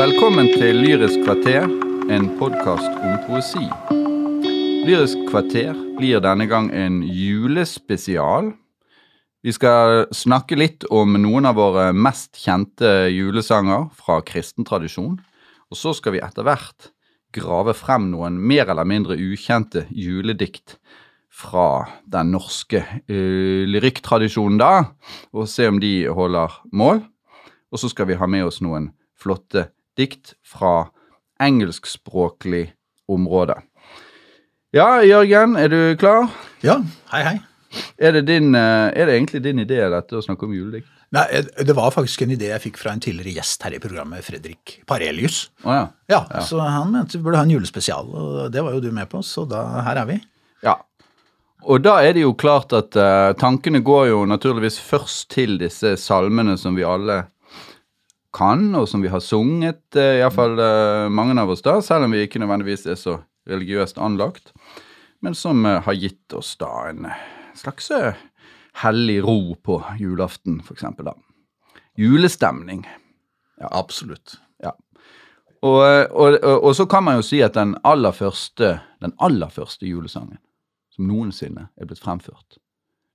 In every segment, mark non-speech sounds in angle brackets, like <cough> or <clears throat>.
Velkommen til Lyrisk kvarter, en podkast om poesi. Lyrisk kvarter blir denne gang en julespesial. Vi skal snakke litt om noen av våre mest kjente julesanger fra kristen tradisjon. Og så skal vi etter hvert grave frem noen mer eller mindre ukjente juledikt fra den norske uh, lyrikktradisjonen da, og se om de holder mål. Og så skal vi ha med oss noen flotte dikt fra engelskspråklig område. Ja, Jørgen, er du klar? Ja, hei, hei. Er det, din, uh, er det egentlig din idé dette å snakke om juledikt? Nei, eh, Det var faktisk en idé jeg fikk fra en tidligere gjest her i programmet, Fredrik Parelius. Oh, ja. Ja, Så han mente vi burde ha en julespesial, og det var jo du med på, så da, her er vi. Ja. Og da er det jo klart at uh, tankene går jo naturligvis først til disse salmene som vi alle kan, og som vi har sunget, uh, iallfall uh, mange av oss da, selv om vi ikke nødvendigvis er så religiøst anlagt, men som eh, har gitt oss da en slags eh, hellig ro på julaften, for eksempel da. Julestemning. Ja. Absolutt. Og, og, og, og så kan man jo si at den aller første, den aller første julesangen som noensinne er blitt fremført,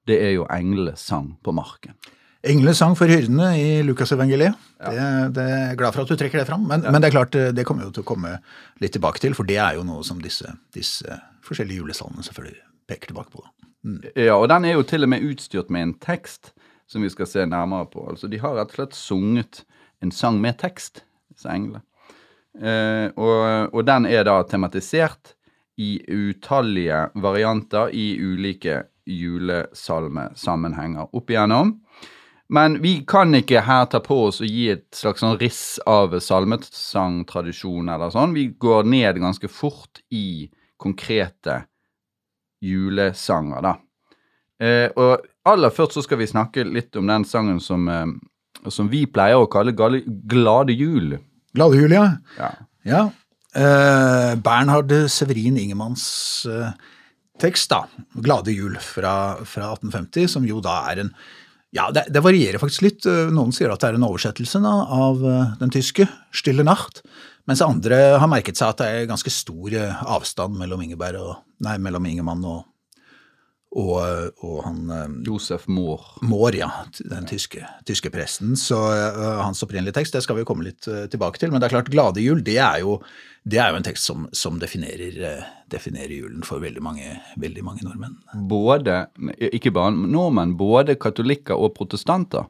det er jo englenes sang på marken. Englene sang for hyrdene i Lukasevangeliet. Det, det er glad for at du trekker det fram. Men, men det er klart, det kommer jo til å komme litt tilbake til, for det er jo noe som disse, disse forskjellige julesalmene selvfølgelig peker tilbake på. Mm. Ja, og den er jo til og med utstyrt med en tekst som vi skal se nærmere på. Altså, de har rett og slett sunget en sang med tekst, disse englene. Eh, og, og den er da tematisert i utallige varianter i ulike julesalmesammenhenger opp igjennom. Men vi kan ikke her ta på oss og gi et slags sånn riss av salmesangtradisjon eller sånn. Vi går ned ganske fort i konkrete julesanger, da. Eh, og aller først så skal vi snakke litt om den sangen som, eh, som vi pleier å kalle Gale, Glade jul. Glade jul, ja. Ja. ja. Eh, Bernhard Severin Ingemanns eh, tekst, da. Glade jul fra, fra 1850, som jo da er en ja, det, det varierer faktisk litt. Eh, Noen sier at det er en oversettelse da, av eh, den tyske, Stille Nacht, mens andre har merket seg at det er ganske stor eh, avstand mellom Ingeberg og, nei, mellom Ingemann og, og, og han Josef Mohr. Mohr, ja, den tyske, tyske presten. Så uh, hans opprinnelige tekst det skal vi komme litt tilbake til. Men det er klart, Glade jul det er jo, det er jo en tekst som, som definerer, eh, definerer julen for veldig mange, veldig mange nordmenn. Både, ikke bare nordmenn, både katolikker og protestanter.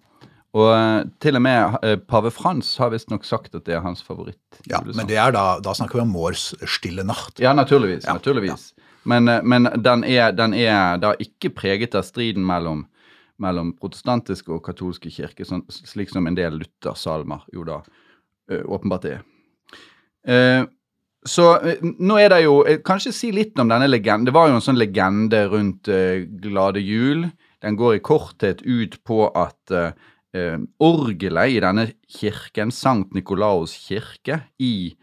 Og eh, til og med eh, pave Frans har visstnok sagt at det er hans favoritt. Ja, Men det er da, da snakker vi om Moors Stille natt. Ja, naturligvis. Ja, naturligvis. Men, eh, men den, er, den er da ikke preget av striden mellom, mellom protestantiske og katolske kirker, sånn, slik som en del luthersalmer jo da åpenbart er. Eh, så eh, nå er det jo eh, Kanskje si litt om denne legenden. Det var jo en sånn legende rundt uh, Glade jul. Den går i korthet ut på at uh, orgelet i denne kirken, Sankt Nikolaus kirke, i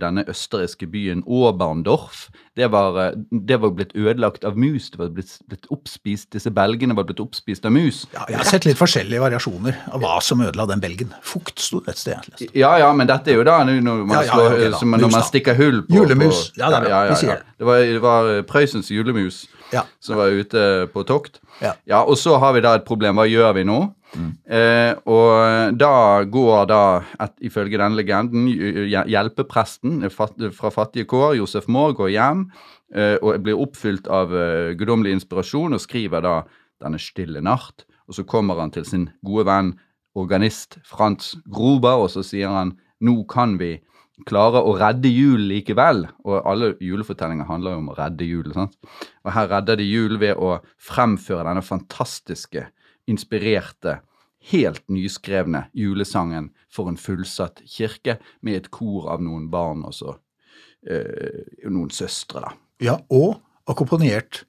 denne østerrikske byen Oberndorf, det var, eh, det var blitt ødelagt av mus. Det var blitt, blitt oppspist, Disse belgene var blitt oppspist av mus. Ja, jeg har sett litt forskjellige variasjoner av hva som ødela den belgen. Fukt sto det et sted. jeg. Ja, ja, men dette er jo da når man, Ja, ja, slår, okay, da. når man stikker hull på Julemus. På, Ja, det ja, ja, sier det. Var, det var eh, Prøysens julemus Ja. som var ute på tokt. Ja. Ja, Og så har vi da et problem. Hva gjør vi nå? Eh, og da går da, et, ifølge denne legenden, hjelpepresten fra fattige kår, Josef Moore, går hjem eh, og blir oppfylt av eh, guddommelig inspirasjon og skriver da denne stille natt. Og så kommer han til sin gode venn organist Frans Gruber, og så sier han nå kan vi klare å redde julen likevel. Og alle julefortellinger handler jo om å redde sant? Og her redder de julen ved å fremføre denne fantastiske, inspirerte, helt nyskrevne julesangen for en fullsatt kirke, med et kor av noen barn og så eh, noen søstre, da. Ja, og akkompagnert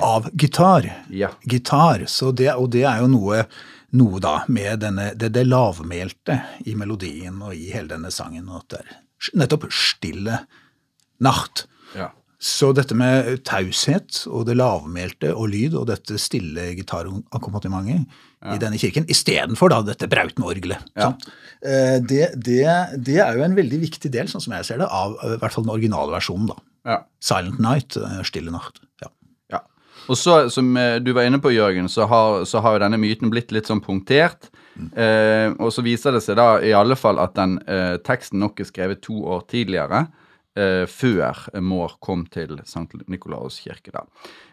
av gitar. ja, Gitar, så det, og det er jo noe, noe da med denne, det, det lavmælte i melodien og i hele denne sangen, og at det er nettopp stille natt. ja. Så dette med taushet og det lavmælte og lyd og dette stille gitarakkompagnementet i denne kirken, istedenfor dette brautenorgelet. Ja. Eh, Det, det, det er jo en veldig viktig del, sånn som jeg ser det, av eh, i hvert fall den originale versjonen. da. Ja. Silent Night, eh, Stille natt. Ja. Ja. Og så, som du var inne på, Jørgen, så har, så har jo denne myten blitt litt sånn punktert. Eh, og så viser det seg da i alle fall at den eh, teksten nok er skrevet to år tidligere, eh, før Moore kom til St. Nikolaus kirke. da.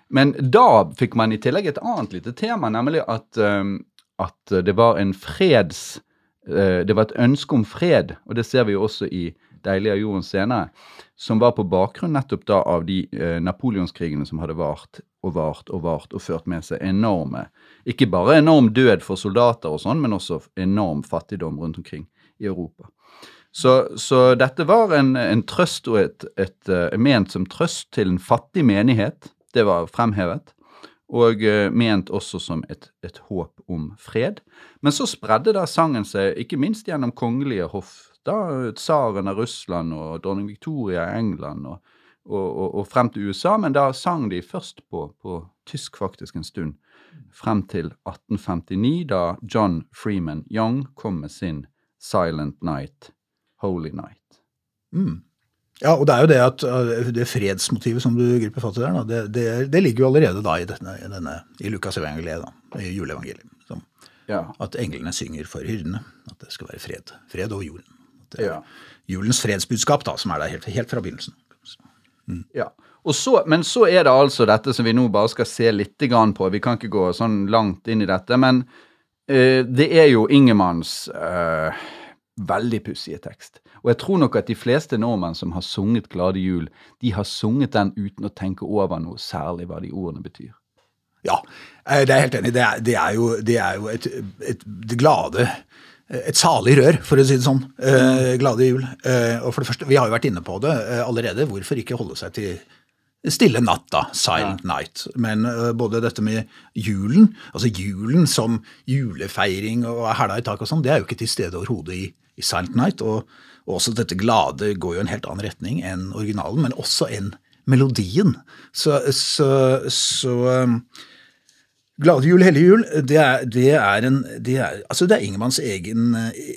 Men da fikk man i tillegg et annet lite tema, nemlig at, eh, at det var en freds... eh, det var et ønske om fred, og det ser vi jo også i Deilig av jorden senere, som var på bakgrunn nettopp da av de eh, napoleonskrigene som hadde vart og vart og vart og ført med seg enorme Ikke bare enorm død for soldater og sånn, men også enorm fattigdom rundt omkring i Europa. Så, så dette var en, en trøst og et, et, et, ment som trøst til en fattig menighet. Det var fremhevet. Og eh, ment også som et, et håp om fred. Men så spredde da sangen seg, ikke minst gjennom kongelige hoff. Da tsaren av Russland og dronning Victoria i England og, og, og, og frem til USA. Men da sang de først på, på tysk faktisk en stund. Frem til 1859, da John Freeman Young kom med sin Silent Night, Holy Night. Mm. Ja, og det er jo det at uh, det fredsmotivet som du griper fatt i der, det, det, det ligger jo allerede da i, denne, i, denne, i Lukas evangeliet, da, i juleevangeliet. Som, Ja. at englene synger for hyrdene. At det skal være fred. Fred over jorden. Ja. julens fredsbudskap da, som er der helt, helt fra begynnelsen. Ja. Og så, men så er det altså dette som vi nå bare skal se litt grann på. Vi kan ikke gå sånn langt inn i dette, men uh, det er jo Ingemanns eh, veldig pussige tekst. Og jeg tror nok at de fleste nordmenn som har sunget Glade jul, de har sunget den uten å tenke over noe særlig hva de ordene betyr. Ja, eh, det er jeg helt enig. i. Det er, det er jo, det er jo et, et, et glade et salig rør, for å si det sånn. Eh, glade jul. Eh, og for det første, Vi har jo vært inne på det eh, allerede. Hvorfor ikke holde seg til stille natt, da? Silent night. Men eh, både dette med julen, altså julen som julefeiring og hæla i taket og sånn, det er jo ikke til stede overhodet i, i Silent night. Og, og også dette glade går jo en helt annen retning enn originalen, men også enn melodien. Så, så, så um, Glade jul, hellige jul, det er, det er, en, det er, altså det er Ingemanns, egen,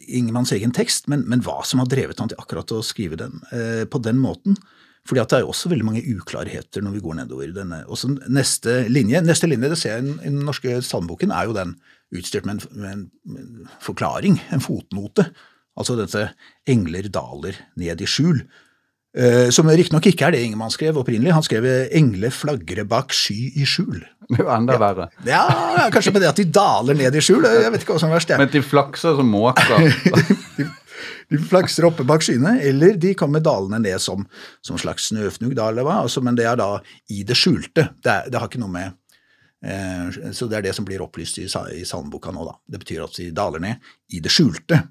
Ingemanns egen tekst, men, men hva som har drevet han til akkurat å skrive den eh, på den måten fordi at det er jo også veldig mange uklarheter når vi går nedover denne. Også neste linje, neste linje det ser jeg i den norske salmeboken, er jo den utstyrt med en, med en forklaring, en fotnote. Altså dette 'engler daler ned i skjul'. Eh, som riktignok ikke er det Ingemann skrev opprinnelig. Han skrev 'engle flagre bak sky i skjul'. Det er jo enda verre. Ja, kanskje med det at de daler ned i skjul. Jeg vet ikke hva som er verst. Men de flakser som måker. <laughs> De, de flakser oppe bak skyene, eller de kommer dalende ned som, som slags snøfnugg, da, eller hva. Altså, men det er da i det skjulte. Det, er, det har ikke noe med eh, Så det er det som blir opplyst i, i salmeboka nå, da. Det betyr at de daler ned i det skjulte.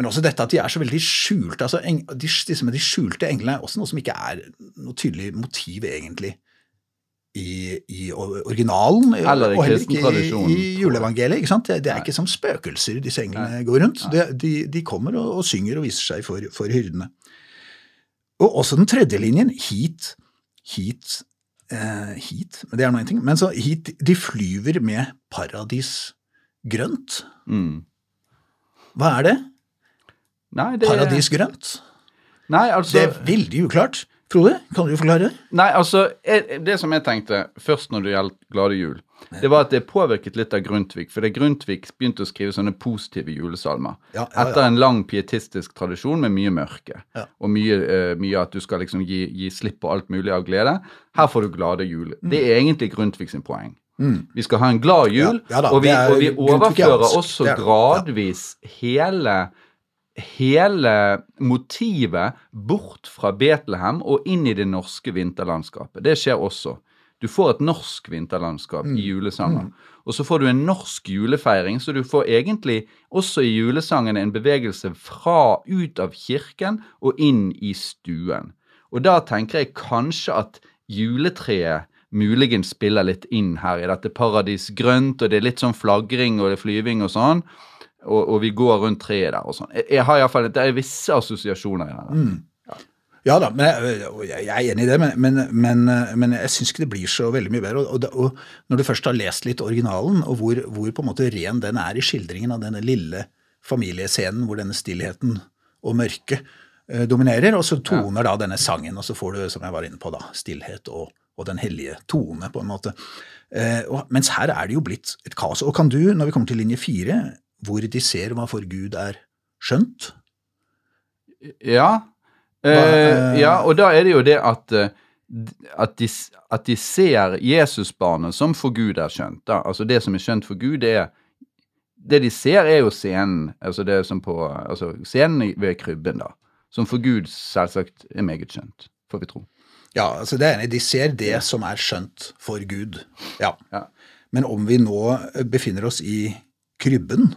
Men også dette at de er så veldig skjulte. altså de, med de skjulte englene er også noe som ikke er noe tydelig motiv, egentlig. I, i originalen, Eller i og heller ikke i, i juleevangeliet. ikke sant? Det, det er Nei. ikke som spøkelser disse englene Nei. går rundt. De, de, de kommer og, og synger og viser seg for, for hyrdene. Og også den tredje linjen, hit, hit, eh, hit, men det er nå en ting, men så hit, de flyver med paradis grønt. Mm. Hva er det? Nei, det, Paradis grønt? Nei, altså, Det er veldig uklart. Frode, kan du forklare? Nei, altså, det som jeg tenkte først når det gjaldt Glade jul, det var at det påvirket litt av Grundtvig. For det Grundtvig begynte å skrive sånne positive julesalmer. Ja, ja, ja. Etter en lang pietistisk tradisjon med mye mørke. Og mye, uh, mye at du skal liksom gi, gi slipp på alt mulig av glede. Her får du glade jul. Mm. Det er egentlig Grundtvig sin poeng. Vi skal ha en glad jul, da, og, vi, og vi overfører også gradvis hele hele motivet bort fra Betlehem og inn i det norske vinterlandskapet. Det skjer også. Du får et norsk vinterlandskap Mm. i julesanger. Og så får du en norsk julefeiring, så du får egentlig også i julesangene en bevegelse fra ut av kirken og inn i stuen. Og da tenker jeg kanskje at juletreet muligens spiller litt inn her i dette paradis grønt, og det er litt sånn flagring og det er flyving og sånn. Og, og vi går rundt treet der og sånn. Jeg, jeg har iallfall Det er visse assosiasjoner i det. Mm. Ja da, men jeg, jeg er enig i det, men, men, men, men jeg syns ikke det blir så veldig mye bedre. Og, og, og når du først har lest litt originalen, og hvor, hvor på en måte ren den er i skildringen av denne lille familiescenen hvor denne stillheten og mørket eh, dominerer, og så toner da denne sangen, og så får du, som jeg var inne på, da, stillhet og, og den hellige tone, på en måte. Eh, mens her er det jo blitt et kaos. Og kan du, når vi kommer til linje fire, hvor de ser hva for Gud er skjønt, Ja. Eh, eh, ja, og da er det jo det at eh, at de, at de ser Jesusbarnet som for Gud er skjønt. Da. Altså Det som er skjønt for Gud, det er Det de ser, er jo scenen. Altså det som på Altså scenen ved krybben, da. Som for Gud selvsagt er meget skjønt, får vi tro. Ja, altså det er enig. De ser det som er skjønt for Gud. Ja. Ja. Men om vi nå befinner oss i krybben,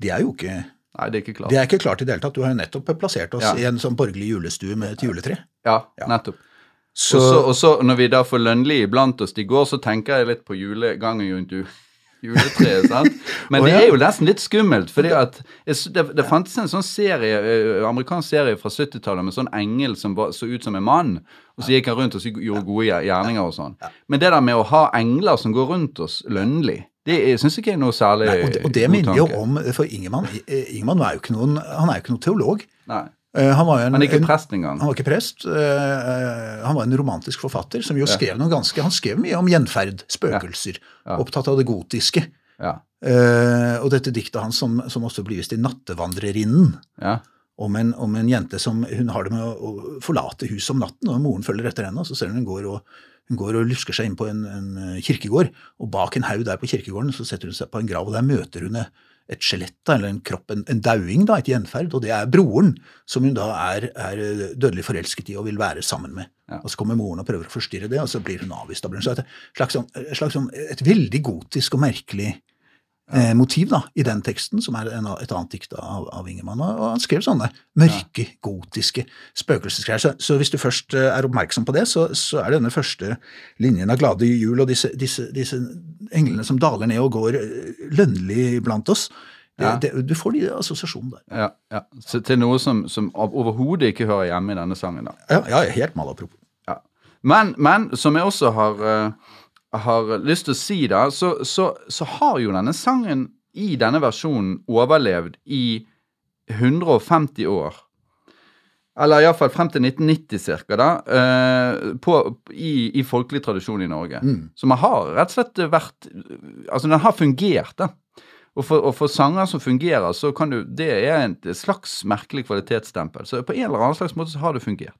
det er jo ikke Nei, det er ikke klart. det er ikke klart i det hele tatt. Du har jo nettopp plassert oss Ja. i en sånn borgerlig julestue med et juletre. Ja, Ja. nettopp. Så, Og så, og så når vi da får Lønli iblant oss i går, så tenker jeg litt på julegangen rundt ju- <laughs> juletreet. sant? Men det er jo nesten litt skummelt, fordi at det, det fantes en sånn serie, amerikansk serie fra 70-tallet med sånn engel som var, så ut som en mann, og så gikk han rundt og gjorde gode gjerninger og sånn. Men det der med å ha engler som går rundt oss lønnlig, det syns jeg er noe særlig nei, og, det, og det minner jo om For Ingemann, eh, Ingemann er jo ikke noen, han er jo ikke noen teolog. Nei. Eh, Han var jo en, Han er ikke prest engang. Han var ikke prest. eh, Han var en romantisk forfatter som jo skrev noe ganske Han skrev mye om gjenferd, spøkelser, Ja. opptatt av det gotiske. Ja. Eh, og dette diktet hans som, som også blir vist i 'Nattevandrerinnen', Ja. om en, om en jente som hun har det med å forlate huset om natten, og moren følger etter henne, og så ser hun hun går og, hun går og lusker seg inn på en, en kirkegård, og bak en haug der på kirkegården så setter hun seg på en grav, og der møter hun et skjelett, eller en kropp, en, en dauing, da, et gjenferd, og det er broren, som hun da er, er dødelig forelsket i og vil være sammen med. Ja. Og så kommer moren og prøver å forstyrre det, og så blir hun avvist. Da blir hun så et slags, sånn, et, slags sånn, et veldig gotisk og merkelig eh, motiv da, i den teksten, som er en, et annet dikt av, av Ingemann. Og og han skrev sånne mørke, gotiske spøkelsesgreier. Så, så hvis du først eh, er oppmerksom på det, så, så er denne første linjen av Glade jul og disse, disse, disse englene som daler ned og går eh, lønnlig blant oss, Ja. det, du får de assosiasjonene der. Ja, ja. Så til noe som, som overhodet ikke hører hjemme i denne sangen. da. Ja, ja helt malapropos. Ja. Men, men som jeg også har, eh, har lyst til å si, da, så, så, så har jo denne sangen i denne versjonen overlevd i 150 år. Eller iallfall frem til 1990 cirka, da, uh, på, i, i folkelig tradisjon i Norge. Så man har rett og slett vært Altså, den har fungert, da. Og for, og for sanger som fungerer, så kan du Det er et slags merkelig kvalitetsstempel. Så på en eller annen slags måte så har det fungert.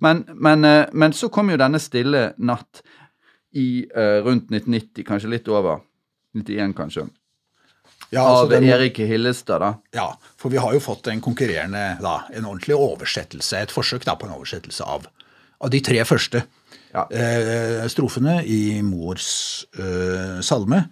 Men, men, eh, men så kom jo denne stille natt i uh, rundt 1990, kanskje litt over. 91, kanskje. Ja, altså Av den- Erik Hillestad, da. Ja, for vi har jo fått en konkurrerende, da, en ordentlig oversettelse, et forsøk da på en oversettelse av, av de tre første Ja. eh, strofene i Mors eh, salme,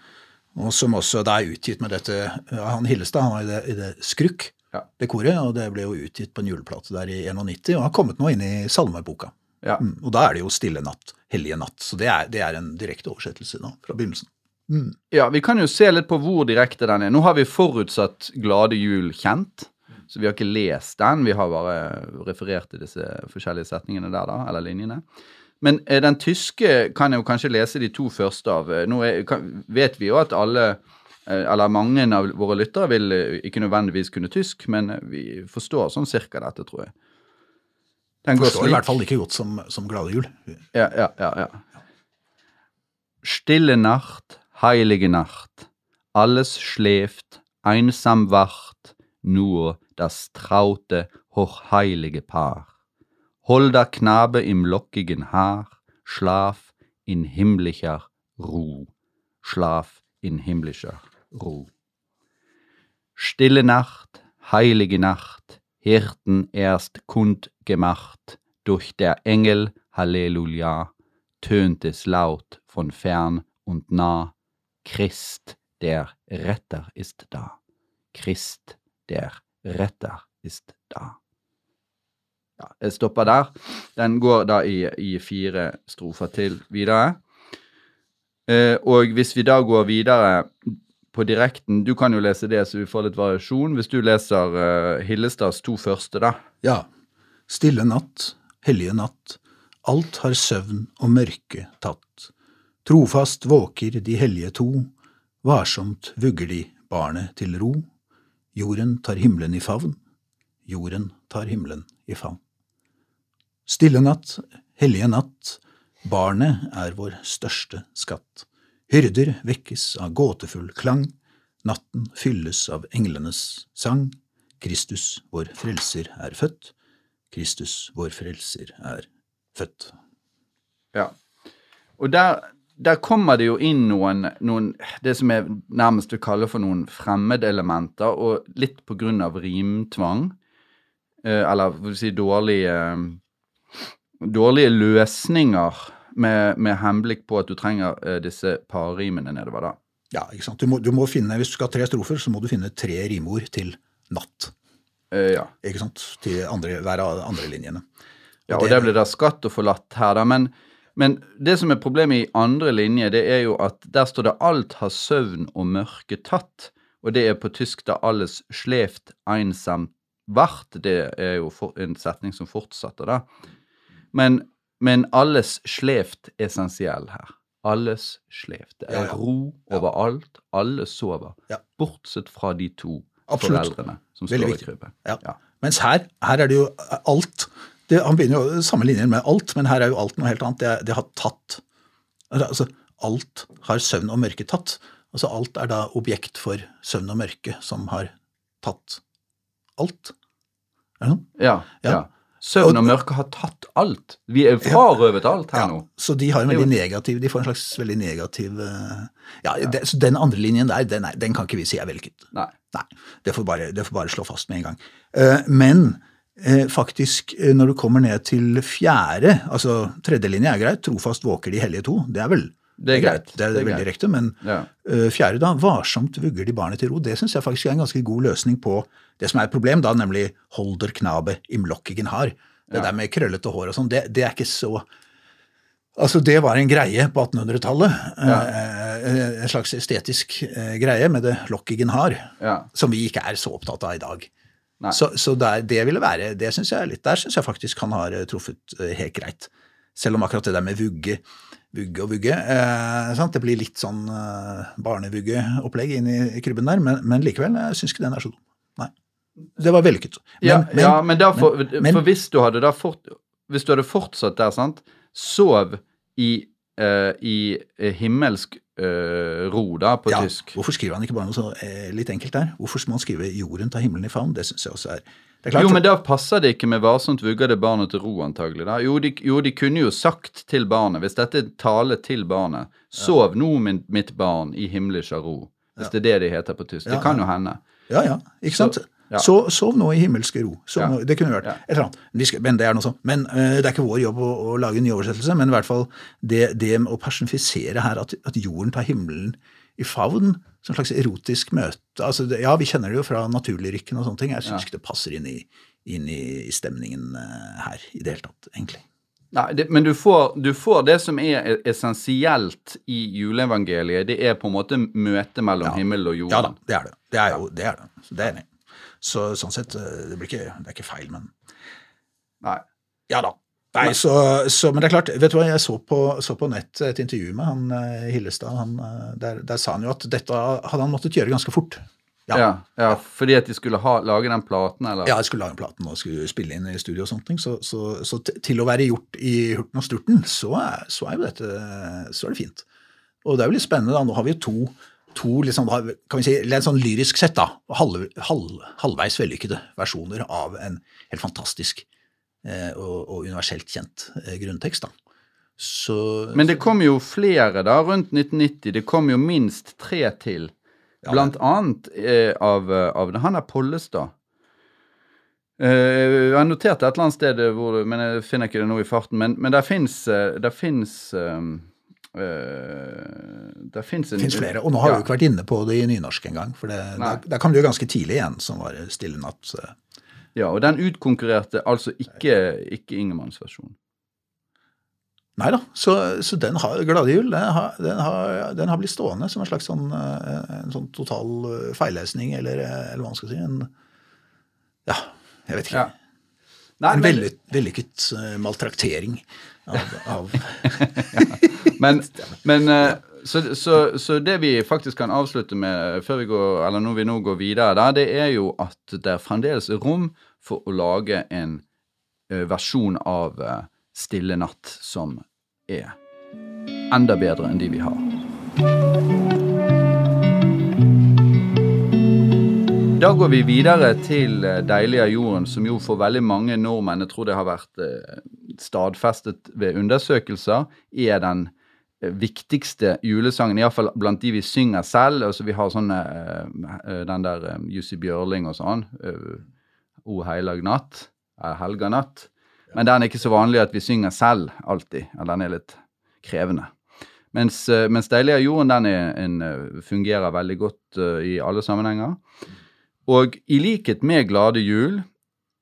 og som også da er utgitt med dette, han Hillestad, han var i det, i det Skrukk, Ja. det koret, og det ble jo utgitt på en juleplate der i 91, og har kommet nå inn i salmeboka. Ja. Mm, og da er det jo Stille natt, Hellige natt, så det er, det er en direkte oversettelse nå, fra begynnelsen. Ja, vi kan jo se litt på hvor direkte den er. Nå har vi forutsatt Glade jul kjent, så vi har ikke lest den. Vi har bare referert til disse forskjellige setningene der, da, eller linjene. Men eh, den tyske kan jeg jo kanskje lese de to første av. Nå er, kan, vet vi jo at alle, eh, eller mange av våre lyttere vil eh, ikke nødvendigvis kunne tysk, men vi forstår sånn cirka dette, tror jeg. Den går Forstår i hvert fall like godt som, som Glade jul. Ja, ja, ja, ja. Stille Nacht, heilige Nacht, alles schläft, einsam wacht, nur das traute, hochheilige Paar. Holder Knabe im lockigen Haar, Schlaf in himmlischer Ruh, Schlaf in himmlischer Ruh. Stille Nacht, heilige Nacht, Hirten erst kundgemacht, durch der Engel Halleluja, tönt es laut von fern und nah, Christ, der Retter ist da. Christ, der Retter ist da. Ja, jeg stopper der. Den går da i, i fire strofer til videre. Eh, og hvis vi da går videre på direkten Du kan jo lese det, så vi får litt variasjon. Hvis du leser uh, Hillestads to første, da. Ja. Stille natt, hellige natt, alt har søvn og mørke tatt. Trofast våker de hellige to, varsomt vugger de barnet til ro. Jorden tar himmelen i favn, jorden tar himmelen i favn. Stille natt, hellige natt, barnet er vår største skatt. Hyrder vekkes av gåtefull klang, natten fylles av englenes sang. Kristus, vår frelser, er født. Kristus, vår frelser, er født. Ja. Og der, der kommer det jo inn noen, noen Det som jeg nærmest vil kalle for noen fremmedelementer, og litt på grunn av rimtvang, eh, eller vil si dårlige Dårlige løsninger med, med henblikk på at du trenger eh, disse parrimene nedover, da. Ja, ikke sant. Du må, du må finne, Hvis du skal ha tre strofer, så må du finne tre rimord til natt. Eh, ja. Ikke sant? Til andre, hver av andre linjene. Ja, og det blir da skatt og forlatt her, da. Men, men det som er problemet i andre linje, det er jo at der står det 'alt har søvn og mørke tatt', og det er på tysk da 'alles sleft einsam vart'. Det er jo for, en setning som fortsetter, da. Men, men alles slevt essensiell her. Alles slevt. Det er Ja, ja. ro overalt. Alle sover. Bortsett fra de to Absolutt. foreldrene som Veldig står i viktig. Ja. Ja. Mens her, her er det jo alt. Det, han begynner jo samme linjer med alt, men her er jo alt noe helt annet. Det, det har tatt. Altså, alt har søvn og mørke tatt. Altså, alt er da objekt for søvn og mørke som har tatt alt. Er det noe? Ja, Ja. ja. Søvn og mørke har tatt alt. Vi er frarøvet alt her Ja, nå. så de har en veldig negativ, de får en slags veldig negativ eh, Ja, det, så den andre linjen der, den, er, den kan ikke vi si er vellykket. Nei. Nei, det får bare, det får bare slå fast med en gang. Eh, Men eh, faktisk, når du kommer ned til fjerde, altså tredje linje er greit, trofast våker de hellige to, det er vel Det er greit. Det er, Det er veldig riktig, men Ja. fjerde da, varsomt vugger de barnet til ro, det syns jeg faktisk er en ganske god løsning på det som er et problem, da, nemlig holder knabe im lockigen har. Det der med krøllete hår og sånn, det, det er ikke så Altså, det var en greie på 1800-tallet. eh, En slags estetisk eh, greie med det lockigen har Ja. som vi ikke er så opptatt av i dag. Nei. Så, så der, det ville være, det synes jeg er litt, Der syns jeg faktisk han har eh, truffet eh, helt greit. Selv om akkurat det der med vugge, vugge og vugge eh, sant? Det blir litt sånn eh, barnevuggeopplegg i krybben der, men, men likevel, jeg syns ikke den er så dum. Nei. Det var vellykket. Men, ja, men, ja, men, derfor, men- for hvis du hadde da fort, Hvis du hadde fortsatt der, sant, sov i, uh, i eh, himmelsk uh, ro, da, på ja, tysk. Hvorfor skriver han ikke bare noe så uh, litt enkelt der? Hvorfor må han skrive 'jorden tar himmelen i favn'? Det syns jeg også er det klart, Jo, men da passer det ikke med varsomt vugger det barnet til ro, antagelig. da. Jo de, jo, de kunne jo sagt til barnet, hvis dette er tale til barnet, sov nå, min, mitt barn, i himmlisk ro. Hvis det er det de heter på tysk. Ja, Det kan ja. jo hende. Ja, ja, ikke Så- sant? Ja. Så, sov nå i himmelske ro. Ja. nå, det kunne vært Ja. et eller annet. Men det er. Men uh, det er ikke vår jobb å, å lage en ny oversettelse, men i hvert fall det, det å personifisere her at, at jorden tar himmelen i favn, som en slags erotisk møte. Altså, det, ja, vi kjenner det jo fra naturlyrikken og sånne ting. Jeg syns Ja. ikke det passer inn i, inn i, i stemningen uh, her i det hele tatt, egentlig. Nei, det, men du får, du får det som er e- essensielt i juleevangeliet. Det er på en måte møtet mellom himmel og jorden. Ja da, det er det. Det er jo det. Er det. Så det er enig. Så sånn sett, eh, det, blir ikke, det er ikke feil, men Nei. Ja da. Nei, så, så, men det er klart, vet du hva, jeg så på, så på nett et intervju med han eh, Hillestad. Han, eh, der, der sa han jo at dette hadde han måttet gjøre ganske fort. Ja. Ja, fordi at de skulle ha, lage den platen, eller? Ja, de skulle lage den platen og skulle spille inn i studio og sånt, så, så, så til å være gjort i hurten og sturten, så så er jo dette så er det fint. Og det er jo litt spennende, da. Nå har vi jo to, to liksom, kan vi si, litt sånn lyrisk sett, da, halv, halv, halvveis vellykkede versjoner av en helt fantastisk eh, og, og universelt kjent eh, grunntekst. da. Så, Men det kom jo flere da, rundt 1990. Det kom jo minst tre til. Blant annet eh, av, av. Han er Pollestad. Uh, jeg noterte et eller annet sted, hvor, men jeg finner ikke det nå i farten. Men, men der fins uh, fins Det fins flere. Og nå har vi jo ikke vært inne på det i nynorsk engang. For det, der, der kom det jo ganske tidlig igjen, som var Stille natt. eh. Ja, og den utkonkurrerte altså ikke, ikke Ingemanns versjon. Nei da, så, så den har Glade jul den har, den, har, den har blitt stående som en slags sånn, eh, en sånn total eh, feillesning, eller, eh, eller hva man skal si. En, ja, jeg vet ikke. Ja. Nei, en men- velly- vellykket uh, maltraktering av, av <laughs> Men, <laughs> men uh, så, så, så det vi faktisk kan avslutte med før vi går, eller når vi nå går videre, da, det er jo at det er fremdeles rom for å lage en uh, versjon av eh, Stille natt som er enda bedre enn de vi har. Da går vi videre til eh, Deilig av jorden, som jo for veldig mange nordmenn, jeg tror det har vært eh, stadfestet ved undersøkelser, er den eh, viktigste julesangen, iallfall blant de vi synger selv. Altså Vi har sånne Den der Jussi Bjørling og sånn. O heilag natt. Helga natt. Men den er ikke så vanlig at vi synger selv alltid. Den er litt krevende. Mens, mens Deilig av jorden den er en, fungerer veldig godt i alle sammenhenger. Og i likhet med Glade jul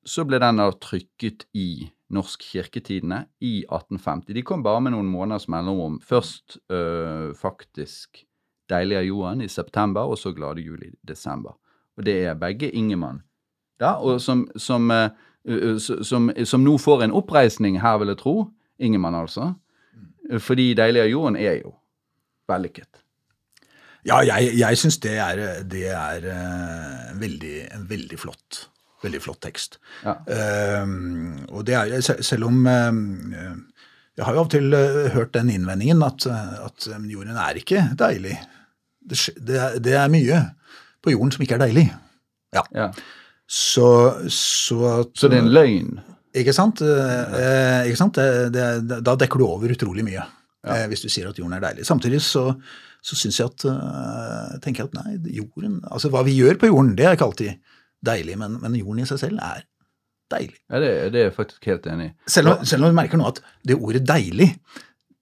så ble den da trykket i Norsk Kirketidene i 1850. De kom bare med noen måneders mellomrom. Først øh, faktisk Deilig av jorden i september, og så Glade jul i desember. Og det er begge Ingemann. Ja, og som, som, øh, øh, som, som nå får en oppreisning her, vil jeg tro. Ingemann, altså. Fordi Deilig av jorden er jo vellykket. Ja, jeg, jeg syns det er, det er eh, veldig, en veldig flott, veldig flott tekst. Ja. Ehm, og det er, se- selv om eh, Jeg har jo av og til eh, hørt den innvendingen at, eh, at eh, jorden er ikke deilig. Det, det, er, det er mye på jorden som ikke er deilig. Ja. Ja. Så, så at Så det er en løgn. Ikke sant? Eh, eh, ikke sant? Det, det, da dekker du over utrolig mye, eh, hvis du sier at jorden er deilig. Samtidig så, så syns jeg at uh, tenker jeg at nei, jorden Altså hva vi gjør på jorden, det er ikke alltid deilig, men, men jorden i seg selv er deilig. Ja, det, det er jeg faktisk helt enig i. Selv om, selv om vi merker nå at det ordet 'deilig'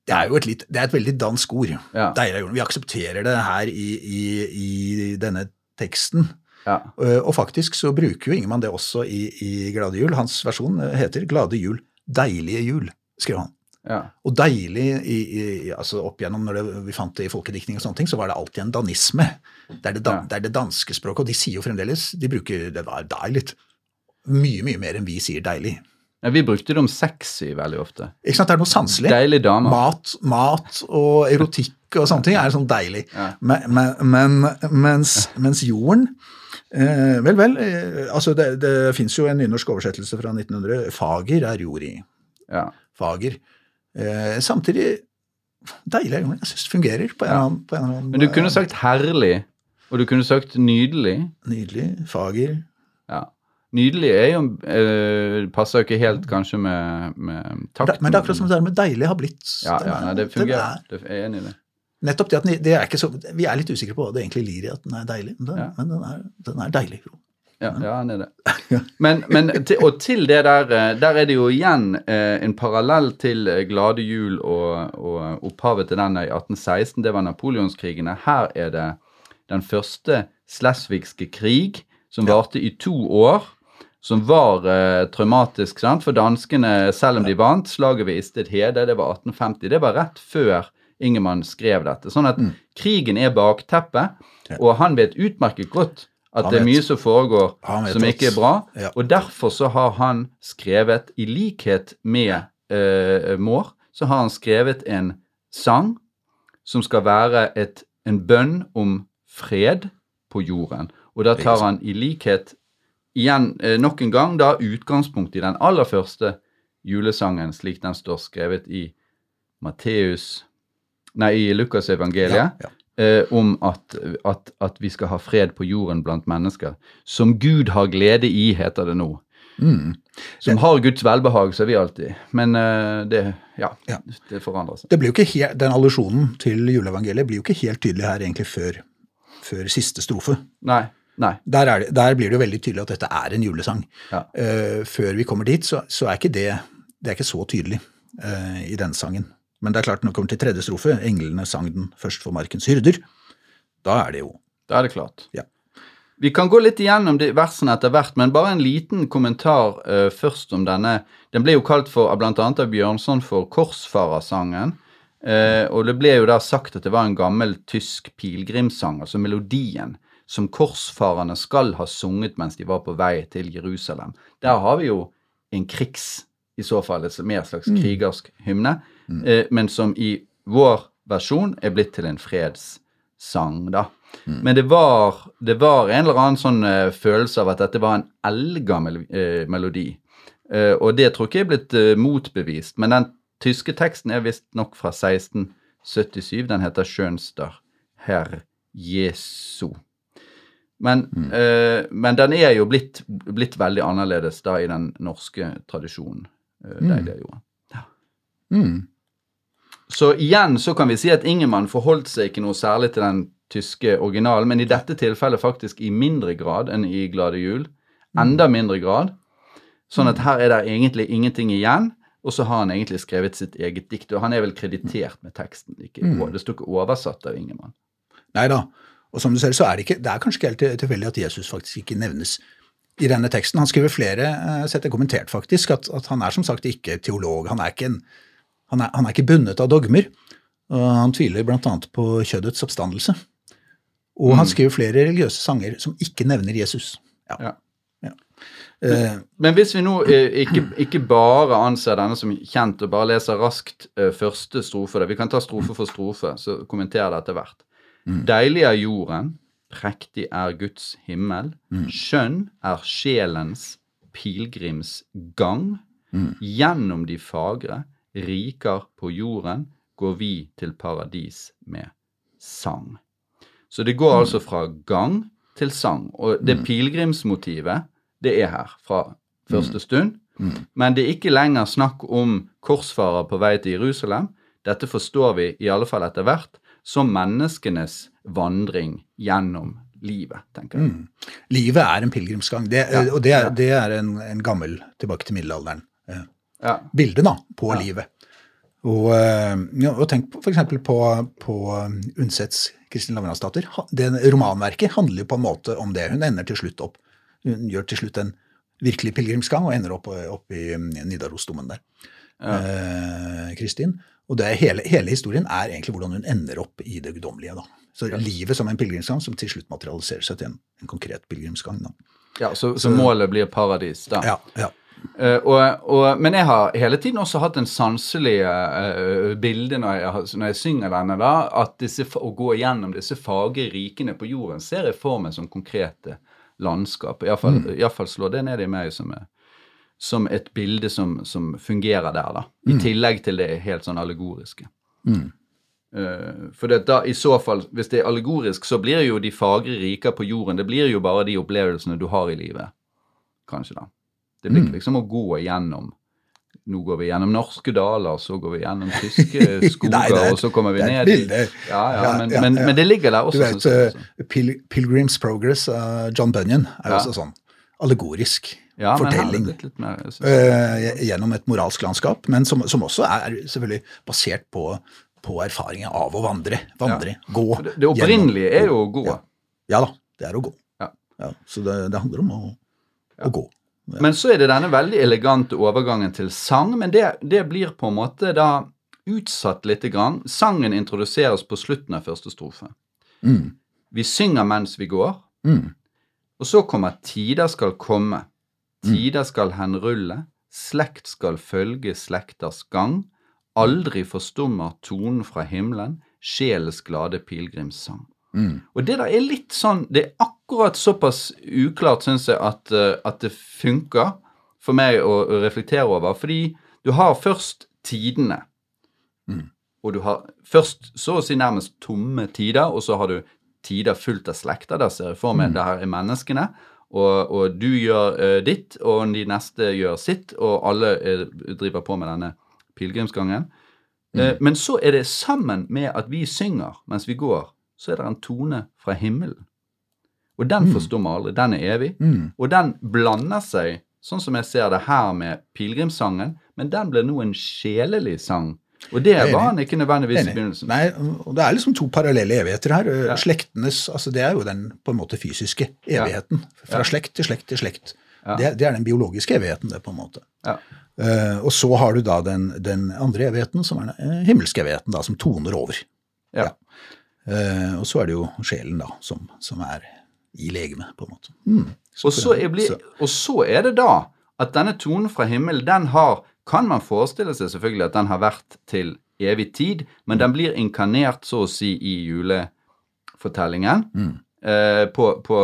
det er jo et, litt, det er et veldig dansk ord. Ja. Deilig av jorden. Vi aksepterer det her i, i, i denne teksten. Ja. Eh, Og faktisk så bruker jo Ingemann det også i, i Glade jul. Hans versjon heter Glade jul, deilige jul, skrev han. Ja. Og deilig i, i, altså opp igjennom når det, vi fant det i folkediktning og sånne ting, så var det alltid en danisme. Det er det, dan, Ja. det er det danske språket, og de sier jo fremdeles De bruker det var deilig. Mye, mye mer enn vi sier deilig. Ja, vi brukte det om sexy veldig ofte. Ikke sant? Det er noe sanselig. Deilig dame. Mat, mat og erotikk og sånne ting er sånn deilig. Ja. Men, men, men mens, mens jorden eh, Vel, vel. Eh, altså det, det fins jo en nynorsk oversettelse fra 1900. Fager er jord i. Ja. Fager. Eh, samtidig deilig. Jeg syns det fungerer på en eller annen, på en eller annen Men du kunne sagt herlig, og du kunne sagt nydelig. Nydelig. Fager. Ja. Nydelig er jo eh, Passer jo ikke helt kanskje med, med takt. Men det er akkurat som det der med deilig har blitt. Ja, ja nei, det fungerer. er- Det er jeg enig i det. Nettopp det at den, det er ikke så, Vi er litt usikre på hva det egentlig lir i at den er deilig, men den, Ja. men den, er, den er deilig. Ja, ja han er det. Men, men og til det der eh, Der er det jo igjen eh, en parallell til eh, Glade jul og, og opphavet til den i 1816. Det var napoleonskrigene. Her er det den første slesvigske krig, som varte i to år. Som var traumatisk sant? for danskene, selv om de vant. Slaget ved Isted Hede, det var 1850. Det var rett før Ingemann skrev dette. Sånn at krigen er bakteppet, og han vet utmerket godt at det er mye som foregår som ikke er bra. Ja. Og derfor så har han skrevet, i likhet med uh, Moore, så har han skrevet en sang som skal være et, en bønn om fred på jorden. Og da tar han i likhet igjen uh, nok en gang da utgangspunkt i den aller første julesangen, slik den står skrevet i Matteus Nei, i Lukasevangeliet Ja, ja. Eh, om at, at, at vi skal ha fred på jorden blant mennesker. Som Gud har glede i, heter det nå. Mm. Som har Guds velbehag, sier vi alltid. Men uh, det, ja, Ja. det forandrer seg. Det blir jo ikke helt, Den allusjonen til juleevangeliet blir jo ikke helt tydelig her egentlig før, før siste strofe. Nei. Nei. Der, er det, der blir det jo veldig tydelig at dette er en julesang. Ja. Uh, før vi kommer dit, så, så er ikke det, det er ikke så tydelig uh, i den sangen. Men det er klart, når det kommer til tredje strofe, englene sang den først for markens hyrder, da er det jo Da er det klart. Ja. Vi kan gå litt igjennom de versene etter hvert, men bare en liten kommentar uh, først om denne. Den ble jo kalt for, blant annet av Bjørnson for Korsfarersangen. Uh, og det ble jo da sagt at det var en gammel tysk pilegrimssang, altså melodien, som korsfarerne skal ha sunget mens de var på vei til Jerusalem. Der har vi jo en krigs, i så fall et mer slags krigersk hymne, eh, men som i vår versjon er blitt til en fredssang, da. Men det var, det var en eller annen sånn eh, følelse av at dette var en eldgammel eh, melodi. Og det tror ikke jeg er blitt motbevist, men den tyske teksten er visstnok fra 1677. Den heter Schönster Herr Jesu. Men, eh, men den er jo blitt, blitt veldig annerledes da i den norske tradisjonen. Eh, de det Ja. Mm. Så igjen så kan vi si at Ingemann forholdt seg ikke noe særlig til den tyske originalen, men i dette tilfellet faktisk i mindre grad enn i Glade jul. Enda mindre grad. Sånn at her er det egentlig ingenting igjen, og så har han egentlig skrevet sitt eget dikt. Og han er vel kreditert med teksten. Ikke, Det sto ikke oversatt av Ingemann. Nei da. Og som du ser, så er det ikke, det er kanskje ikke helt til- tilfeldig at Jesus faktisk ikke nevnes i denne teksten. Han skriver flere eh, sett kommentert faktisk, at, at han er som sagt ikke teolog. Han er ikke, en, han er, han er ikke bundet av dogmer. Og han tviler bl.a. på kjødets oppstandelse. Og han skriver flere religiøse sanger som ikke nevner Jesus. Ja. Ja. Ja. Eh, Men hvis vi nå eh, ikke, ikke bare anser denne som kjent og bare leser raskt eh, første strofe der. Vi kan ta strofe for strofe, så kommentere det etter hvert. Deilig er jorden, prektig er Guds himmel, skjønn er sjelens pilegrimsgang. Gjennom de fagre, riker på jorden, går vi til paradis med sang. Så det går altså fra gang til sang. Og det pilegrimsmotivet, det er her fra første stund. Men det er ikke lenger snakk om korsfarer på vei til Jerusalem. Dette forstår vi i alle fall etter hvert som menneskenes vandring gjennom livet, tenker jeg. livet er en pilegrimsgang, Ja, og det er, ja. det er en, en gammel tilbake til middelalderen. eh, Ja. bilde da, på livet. Og, eh, ja, og tenk f.eks. på, på um, Undsets Kristin Lavransdatter. Det romanverket handler jo på en måte om det. Hun ender til slutt opp. Hun gjør til slutt en virkelig pilegrimsgang og ender opp, opp i um, Nidarosdomen der. Eh, Kristin. Og det hele, hele historien er egentlig hvordan hun ender opp i det guddommelige. da. Så livet som en pilegrimsgang som til slutt materialiserer seg til en, en konkret pilegrimsgang. Ja, så, så målet blir paradis, da. Ja, ja. Eh, og, og, men jeg har hele tiden også hatt en sanselig uh, bilde når jeg, når jeg synger denne, da, at disse, å gå gjennom disse fagre rikene på jorden ser jeg for meg som konkrete landskap. Iallfall mm. fall slår det ned i meg som, er- som et bilde som, som fungerer der, da. I tillegg til det helt sånn allegoriske. Eh, for det, da, i så fall, hvis det er allegorisk, så blir jo de fagre riker på jorden Det blir jo bare de opplevelsene du har i livet. Kanskje, da. Det blir ikke liksom å gå igjennom Nå går vi gjennom norske daler, så går vi gjennom tyske <laughs> skoger, Nei, er- og så kommer vi det er ned i. Ja, ja, men, ja, men, men det ligger der Du også. vet, sånn, eh, Pil Pilgrim's Progress av John Bunyan er også sånn allegorisk ja, fortelling mer uh, gjennom et moralsk landskap, men som, som også er selvfølgelig basert på, på erfaringen av å vandre. Vandre, gå. Det, det opprinnelige er jo å gå. Ja. Da, det er å gå. Ja. så det, det handler om å, å gå. Men så er det denne veldig elegante overgangen til sang, men det, det blir på en måte da utsatt lite grann. Sangen introduseres på slutten av første strofe. Mm. Vi synger mens vi går, Mm. og så kommer tider skal komme. Tider skal henrulle, slekt skal følge slekters gang. Aldri forstummer tonen fra himmelen, sjelens glade pilegrimssang. Mm. Og det der er litt sånn Det er akkurat såpass uklart, syns jeg, at, eh, at det funker for meg å, reflektere over. Fordi du har først tidene. Og du har først så å si nærmest tomme tider, og så har du tider fullt av slekter. Der ser jeg for meg det her er menneskene. Og, og du gjør uh, ditt, og de neste gjør sitt, og alle eh, driver på med denne pilegrimsgangen. Eh, men så er det sammen med at vi synger mens vi går, så er det en tone fra himmelen. Og den forstår vi aldri. Den er evig. Mm. Og den blander seg, sånn som jeg ser det her med pilegrimssangen, men den blir nå en sjelelig sang. Og det var han ikke nødvendigvis i begynnelsen. Nei, og det er liksom to parallelle evigheter her. Ja. Slektenes, altså Det er jo den på en måte fysiske evigheten. Fra Ja. slekt til slekt til slekt. Ja. Det, det er den biologiske evigheten, det, på en måte. Ja. Uh, og så har du da den, den andre evigheten, som er den eh, himmelske evigheten, da, som toner over. Ja. Eh, og så er det jo sjelen, da, som, som er i legemet, på en måte. Mm. Og så, er bli, så- og så er det da at denne tonen fra himmelen, den har Kan man forestille seg selvfølgelig at den har vært til evig tid, men den blir inkarnert, så å si, i julefortellingen eh, på, på,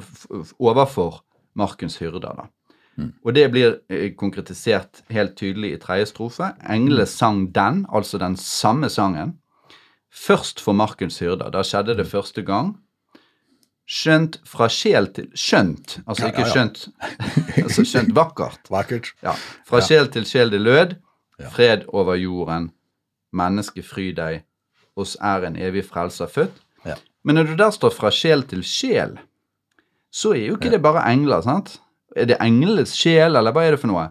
f- f- overfor markens hyrder. da. Og det blir konkretisert helt tydelig i tredje strofe. Englene sang den, altså den samme sangen, først for markens hyrder. Da skjedde det første gang. Skjønt fra sjel til Skjønt, altså ikke skjønt, <laughs> altså skjønt vakkert. Vakkert. Ja. Fra sjel til sjel det lød, fred over jorden, menneske fry deg, oss er en evig frelser født. Ja. Men når det der står fra sjel til sjel, så er jo ikke det bare engler, sant? Er det englenes sjel, eller hva er det for noe?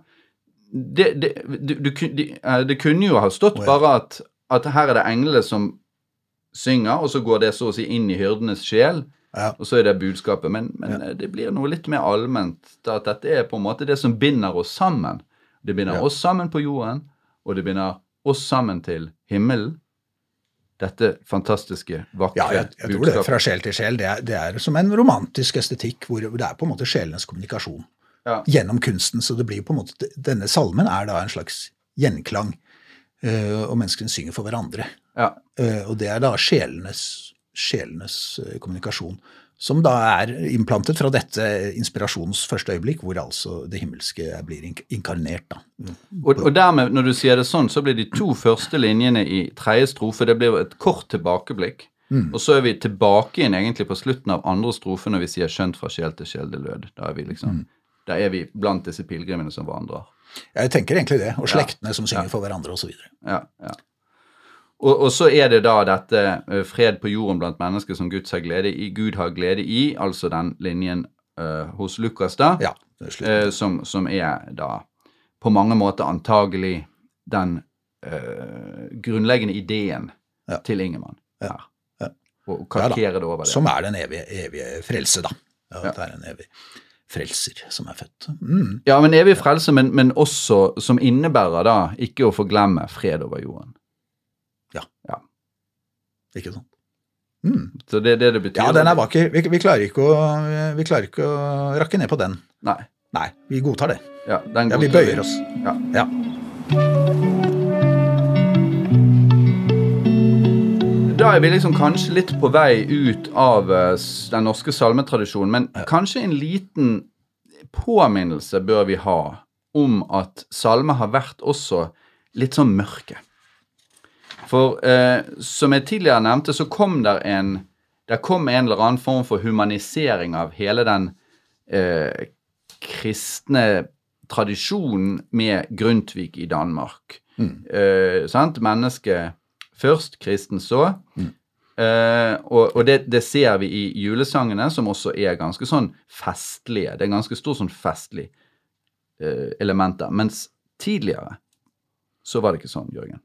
Det, det, du, du, de, eh, det kunne jo ha stått bare at, at her er det englene som synger, og så går det så å si inn i hyrdenes sjel, Ja. og så er det budskapet. Men, men ja. det blir noe litt mer allment. At dette er på en måte det som binder oss sammen. Det binder Ja. oss sammen på jorden, og det binder oss sammen til himmelen. Dette fantastiske, vakre budskapet. Ja, jeg, jeg tror det. Fra sjel til sjel. Det er, det er som en romantisk estetikk hvor det er på en måte sjelenes kommunikasjon Ja. gjennom kunsten. Så det blir på en måte, denne salmen er da en slags gjenklang, og menneskene synger for hverandre. Ja. Eh, og det er da sjelenes, sjelenes eh, kommunikasjon, som da er implantet fra dette inspirasjonens første øyeblikk, hvor altså det himmelske blir ink inkarnert. da. Og, og dermed, når du sier det sånn, så blir de to første linjene i tredje strofe det blir et kort tilbakeblikk. Og så er vi tilbake igjen egentlig på slutten av andre strofe når vi sier 'skjønt fra sjel til sjel det lød'. Da er vi liksom, da er vi blant disse pilegrimene som vandrer. Jeg tenker egentlig det. Og Ja. slektene som synger for hverandre osv. Ja, ja. Og, og så er det da dette fred på jorden blant mennesker som Guds har glede i, Gud har glede i, altså den linjen uh, hos Lukas, da, Ja, eh, som, som er da på mange måter antagelig den uh, grunnleggende ideen Ja. til Ingemann Ja. Ja. Og Ja det over det. Som er den evige, evige frelse, da. Ja, Ja. Det er en evig frelser som er født. Mm. Ja, men evig frelse, men, men også som innebærer da ikke å forglemme fred over jorden. Ja. Ikke sant? Mm. Så det er det det betyr. Ja, den er vakker. Vi, vi, klarer ikke å, vi klarer ikke å rakke ned på den. Nei. Nei, vi godtar det. Ja, den Ja, vi bøyer oss. Ja. Ja. Da er vi liksom kanskje litt på vei ut av eh, den norske salmetradisjonen, men kanskje en liten påminnelse bør vi ha om at salmer har vært også litt sånn mørke. For eh, som jeg tidligere nevnte, så kom der en der kom en eller annen form for humanisering av hele den eh, kristne tradisjonen med Grundtvig i Danmark. Eh, sant? Først, kristen så. Eh, og og det, det ser vi i julesangene, som også er ganske sånn festlige. Det er ganske stor sånn festlig eh, elementer. Mens tidligere så var det ikke sånn, Jørgen.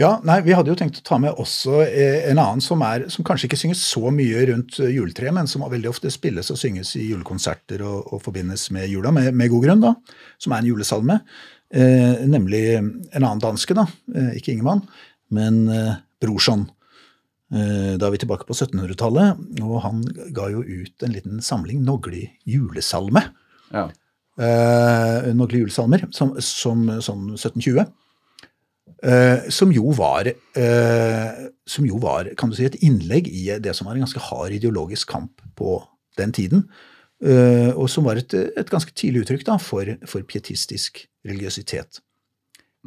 Ja, nei, Vi hadde jo tenkt å ta med også eh, en annen som, er, som kanskje ikke synges så mye rundt juletreet, men som veldig ofte spilles og synges i julekonserter og, og forbindes med jula, med, med god grunn, da, som er en julesalme. Eh, nemlig en annen danske, da, eh, ikke Ingemann, men eh, Brorson. Eh, da er vi tilbake på 1700-tallet, og han ga jo ut en liten samling Nogli julesalme. Ja. Eh, Nogli julesalmer, som, som som 1720. Eh, som jo var eh, som jo var kan du si, et innlegg i det som var en ganske hard ideologisk kamp på den tiden. eh, og som var et, et ganske tidlig uttrykk da, for, for pietistisk religiøsitet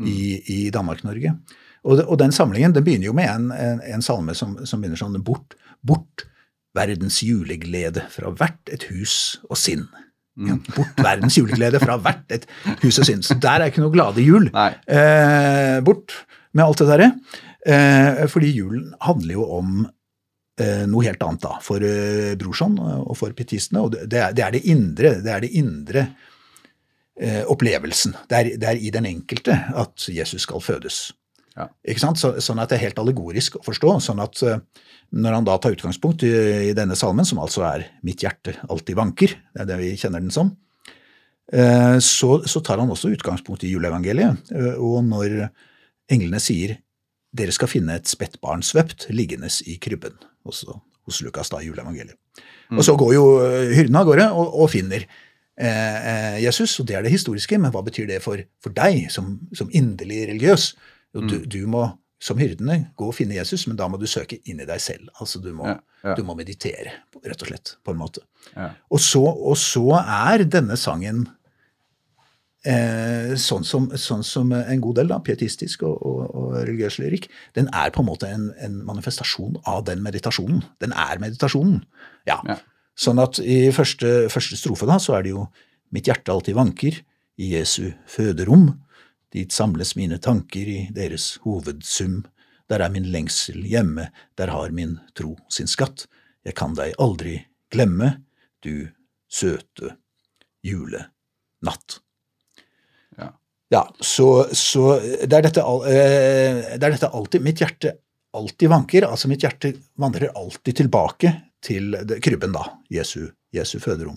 i, i Danmark-Norge. Og, og den samlingen den begynner jo med en, en, en salme som, som begynner sånn Bort, bort verdens juleglede fra hvert et hus og sinn. Ja, bort verdens juleglede fra hvert et hus og sinn. Så der er ikke noe glade jul. Eh, bort med alt det derre. Eh, fordi julen handler jo om eh, noe helt annet da, for eh, Brorson og for pietistene. Og det, det, er, det er det indre, det er det indre eh, opplevelsen. Det er, det er i den enkelte at Jesus skal fødes. Ja. Ikke sant? Så, sånn at det er helt allegorisk å forstå. sånn at eh, når han da tar utgangspunkt i, i denne salmen, som altså er 'Mitt hjerte alltid vanker', det er det vi kjenner den som, eh, så, så tar han også utgangspunkt i juleevangeliet. eh, Og når englene sier 'Dere skal finne et spettbarn svøpt liggende i krybben', også hos Lukas da i juleevangeliet. Og så går jo hyrden av gårde og, og finner eh, Jesus, og det er det historiske, men hva betyr det for, for deg som, som inderlig religiøs? Du, du må som hyrdene gå og finne Jesus, men da må du søke inn i deg selv. Altså du må, Ja, ja. Du må meditere, rett og slett, på en måte. Ja. Og så, og så er denne sangen eh, sånn, som, sånn som en god del, da, pietistisk og, og, og religiøs lyrikk, den er på en måte en, en manifestasjon av den meditasjonen. Den er meditasjonen. Ja. Ja. Sånn at i første, første strofe da, så er det jo Mitt hjerte alltid vanker i Jesu føderom. Dit samles mine tanker i deres hovedsum. Der er min lengsel hjemme, der har min tro sin skatt. Jeg kan deg aldri glemme, du søte julenatt. Ja. Ja, så, så det, er dette, eh, det er dette alltid Mitt hjerte alltid vanker. Altså mitt hjerte vandrer alltid tilbake til krybben, da. Jesu, Jesu føderom.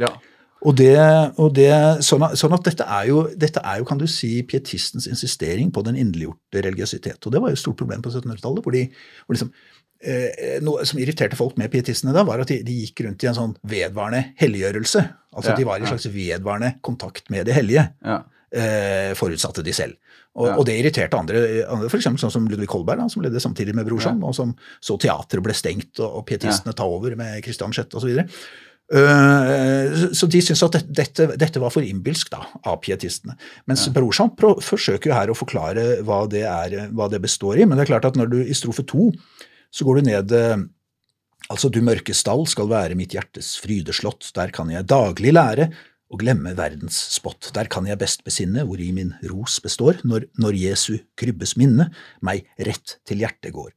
ja. Og det, og det, sånn, at, sånn at dette er, jo, dette er jo, kan du si, pietistens insistering på den inderliggjorte religiøsitet. Og det var jo et stort problem på 1700-tallet. hvor de, hvor liksom, eh, Noe som irriterte folk med pietistene da, var at de, de gikk rundt i en sånn vedvarende helliggjørelse. Altså Ja, de var i en ja. slags vedvarende kontakt med det hellige. ja. Eh, forutsatte de selv. Og, Ja. og det irriterte andre, andre f.eks. sånn som Ludvig Kolberg, da, som ledde samtidig med Brorson, og som så teatret ble stengt, og, og pietistene ta over med Christian 6. osv. Uh, så- de syns at dette, dette, var for innbilsk da, av pietistene. Mens ja. prø- forsøker jo her å forklare hva det, er, hva det består i. Men det er klart at når du i strofe to så går du ned eh, Altså, du mørke stall skal være mitt hjertes frydeslott, der kan jeg daglig lære å glemme verdens spott. Der kan jeg best besinne hvori min ros består, når, når Jesu krybbes minne meg rett til hjertet går.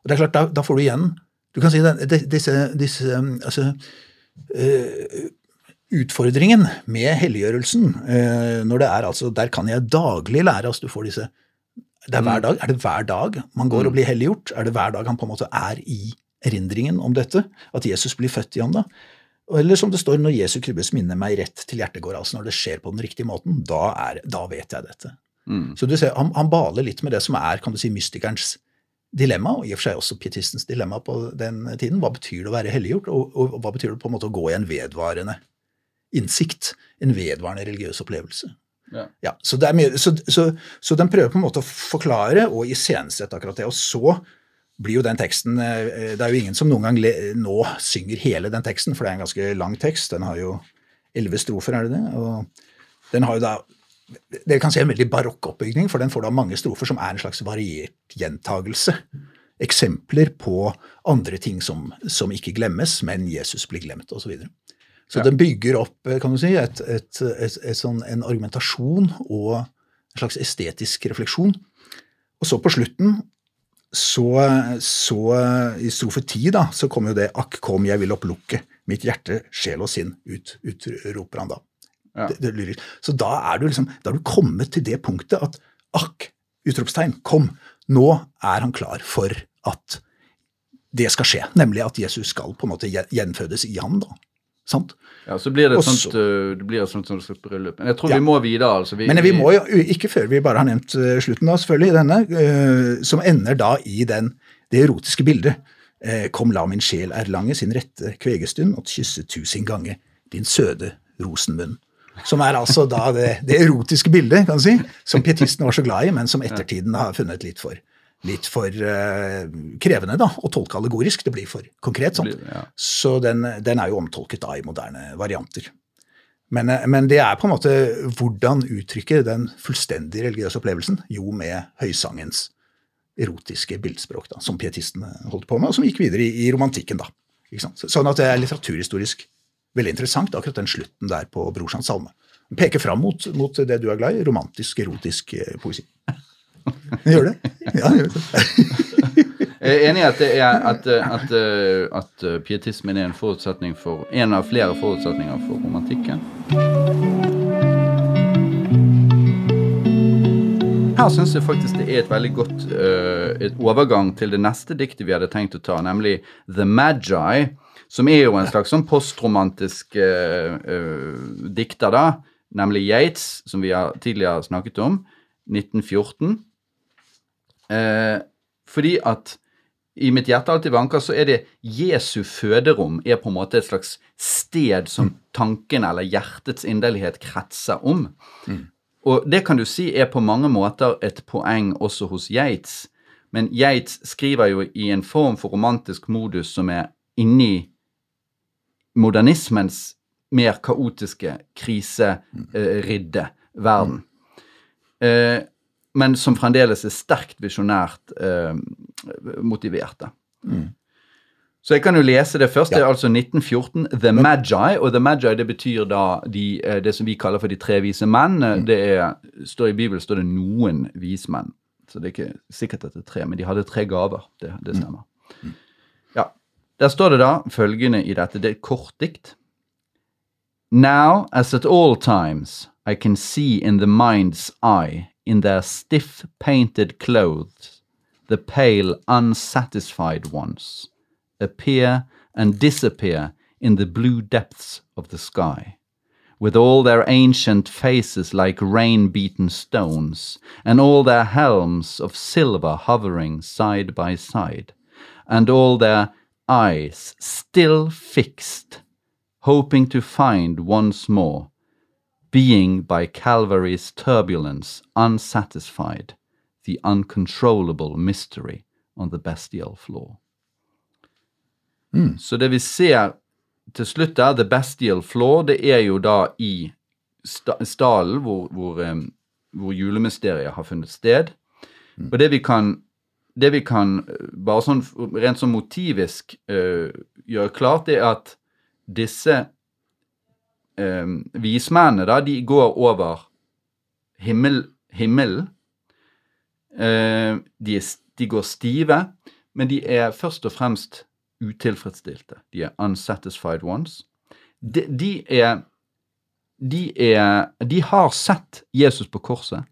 Og det er klart, da, da får du igjen Du kan si det, disse, disse altså, eh, Utfordringen med helliggjørelsen, eh, når det er altså Der kan jeg daglig lære, altså du får disse det er, hver dag, er det hver dag man går og blir helliggjort? Er det hver dag han på en måte er i erindringen om dette? At Jesus blir født i ham da? Eller som det står, når Jesu krybbes minne meg rett til hjertegård, altså når det skjer på den riktige måten, da, er, da vet jeg dette. Mm. Så du ser, han, han baler litt med det som er kan du si, mystikerens dilemma, og i og for seg også pietistens dilemma på den tiden. Hva betyr det å være helliggjort, og, og hva betyr det på en måte å gå i en vedvarende innsikt, en vedvarende religiøs opplevelse? Ja. Ja, så, er mye, så, så, så den prøver på en måte å forklare og iscenesette akkurat det. Og så blir jo den teksten eh, Det er jo ingen som noen gang le, nå synger hele den teksten, for det er en ganske lang tekst. Den har jo elleve strofer, er det det? Og den har jo da Dere kan si en veldig barokk oppbygning, for den får da mange strofer som er en slags variert gjentagelse. Eksempler på andre ting som, som ikke glemmes, men Jesus blir glemt, osv. Så, videre. så Ja. den bygger opp kan du si, et, et, et sånn, en argumentasjon og en slags estetisk refleksjon. Og så på slutten, så, så i strofe ti, da, så kommer jo det 'Akk, kom, jeg vil opplukke mitt hjerte, sjel og sinn', ut, utroper han da. Ja. Det, det lyrisk. Så da er, du liksom, da er du kommet til det punktet at 'akk', utropstegn, kom, nå er han klar for at det skal skje. Nemlig at Jesus skal på en måte gjenfødes i ham. da. Sant? ja, så blir det Også, sånt, uh, det blir et sånt, sånt bryllup. Men jeg tror Ja. vi må videre, altså. Vi, Men vi må jo, ikke før vi bare har nevnt eh, slutten, da, selvfølgelig, denne, eh, som ender da i den, det erotiske bildet. Eh, Kom, la min sjel erlange sin rette kvegestund, og kysse tusen gange din søde rosenmunn. Som er altså da det, det erotiske bildet, kan du si, som pietisten var så glad i, men som ettertiden har funnet litt for, litt for uh, krevende da, å tolke allegorisk. Det blir for konkret. sånn. Ja. Så den, den er jo omtolket da i moderne varianter. Men, eh, men det er på en måte hvordan uttrykke den fullstendig religiøse opplevelsen, jo med høysangens erotiske bildspråk, da, som pietistene holdt på med, og som gikk videre i, i romantikken. da. Ikke sant? Sånn at det er litteraturhistorisk veldig interessant, akkurat den slutten der på Brorsans salme. Den peker fram mot, mot det du er glad i, romantisk, erotisk eh, poesi. Den <laughs> gjør det? Ja, den gjør det. <laughs> Jeg er enig i at, at, uh, at, uh, at pietismen er en forutsetning for, en av flere forutsetninger for romantikken. Her syns jeg faktisk det er et veldig godt uh, et overgang til det neste diktet vi hadde tenkt å ta, nemlig The Magi, som er jo en slags sånn postromantisk uh, uh, dikter, da. Nemlig Yates, som vi har tidligere snakket om. 1914. Eh, fordi at i mitt hjerte alltid vanker, så er det Jesu føderom er på en måte et slags sted som tanken eller hjertets inderlighet kretser om. Og det kan du si er på mange måter et poeng også hos Yates. Men Yates skriver jo i en form for romantisk modus som er inni modernismens mer kaotiske, kriseridde verden. Eh, men som fremdeles er sterkt visjonært eh, motiverte. Så jeg kan jo lese det først. Det er altså 1914. The Magi. Og The Magi det betyr da de, eh, det som vi kaller for de tre vise menn. Det er, står I Bibelen står det noen vismenn. Så det er ikke sikkert at det er tre, men de hadde tre gaver. Det, det stemmer. Ja. Der står det da følgende i dette. Det er et kortdikt. Now, as at all times, I can see in the mind's eye, in their stiff painted clothes, the pale, unsatisfied ones appear and disappear in the blue depths of the sky, with all their ancient faces like rain beaten stones, and all their helms of silver hovering side by side, and all their eyes still fixed, hoping to find once more, being by Calvary's turbulence unsatisfied, the uncontrollable mystery on the bestial floor. Hmm. Så det vi ser til slutt der, The Bestial Floor, det er jo da i sta stallen hvor, hvor, em, hvor julemysteriet har funnet sted. Hmm. Og det vi kan det vi kan eh, bare sånn rent sånn motivisk uh, gjøre klart, er at disse eh, vismennene, da, de går over himmel. Eh, de, de går stive, men de er først og fremst utilfredsstilte. De er unsatisfied ones. De, de er de er De har sett Jesus på korset.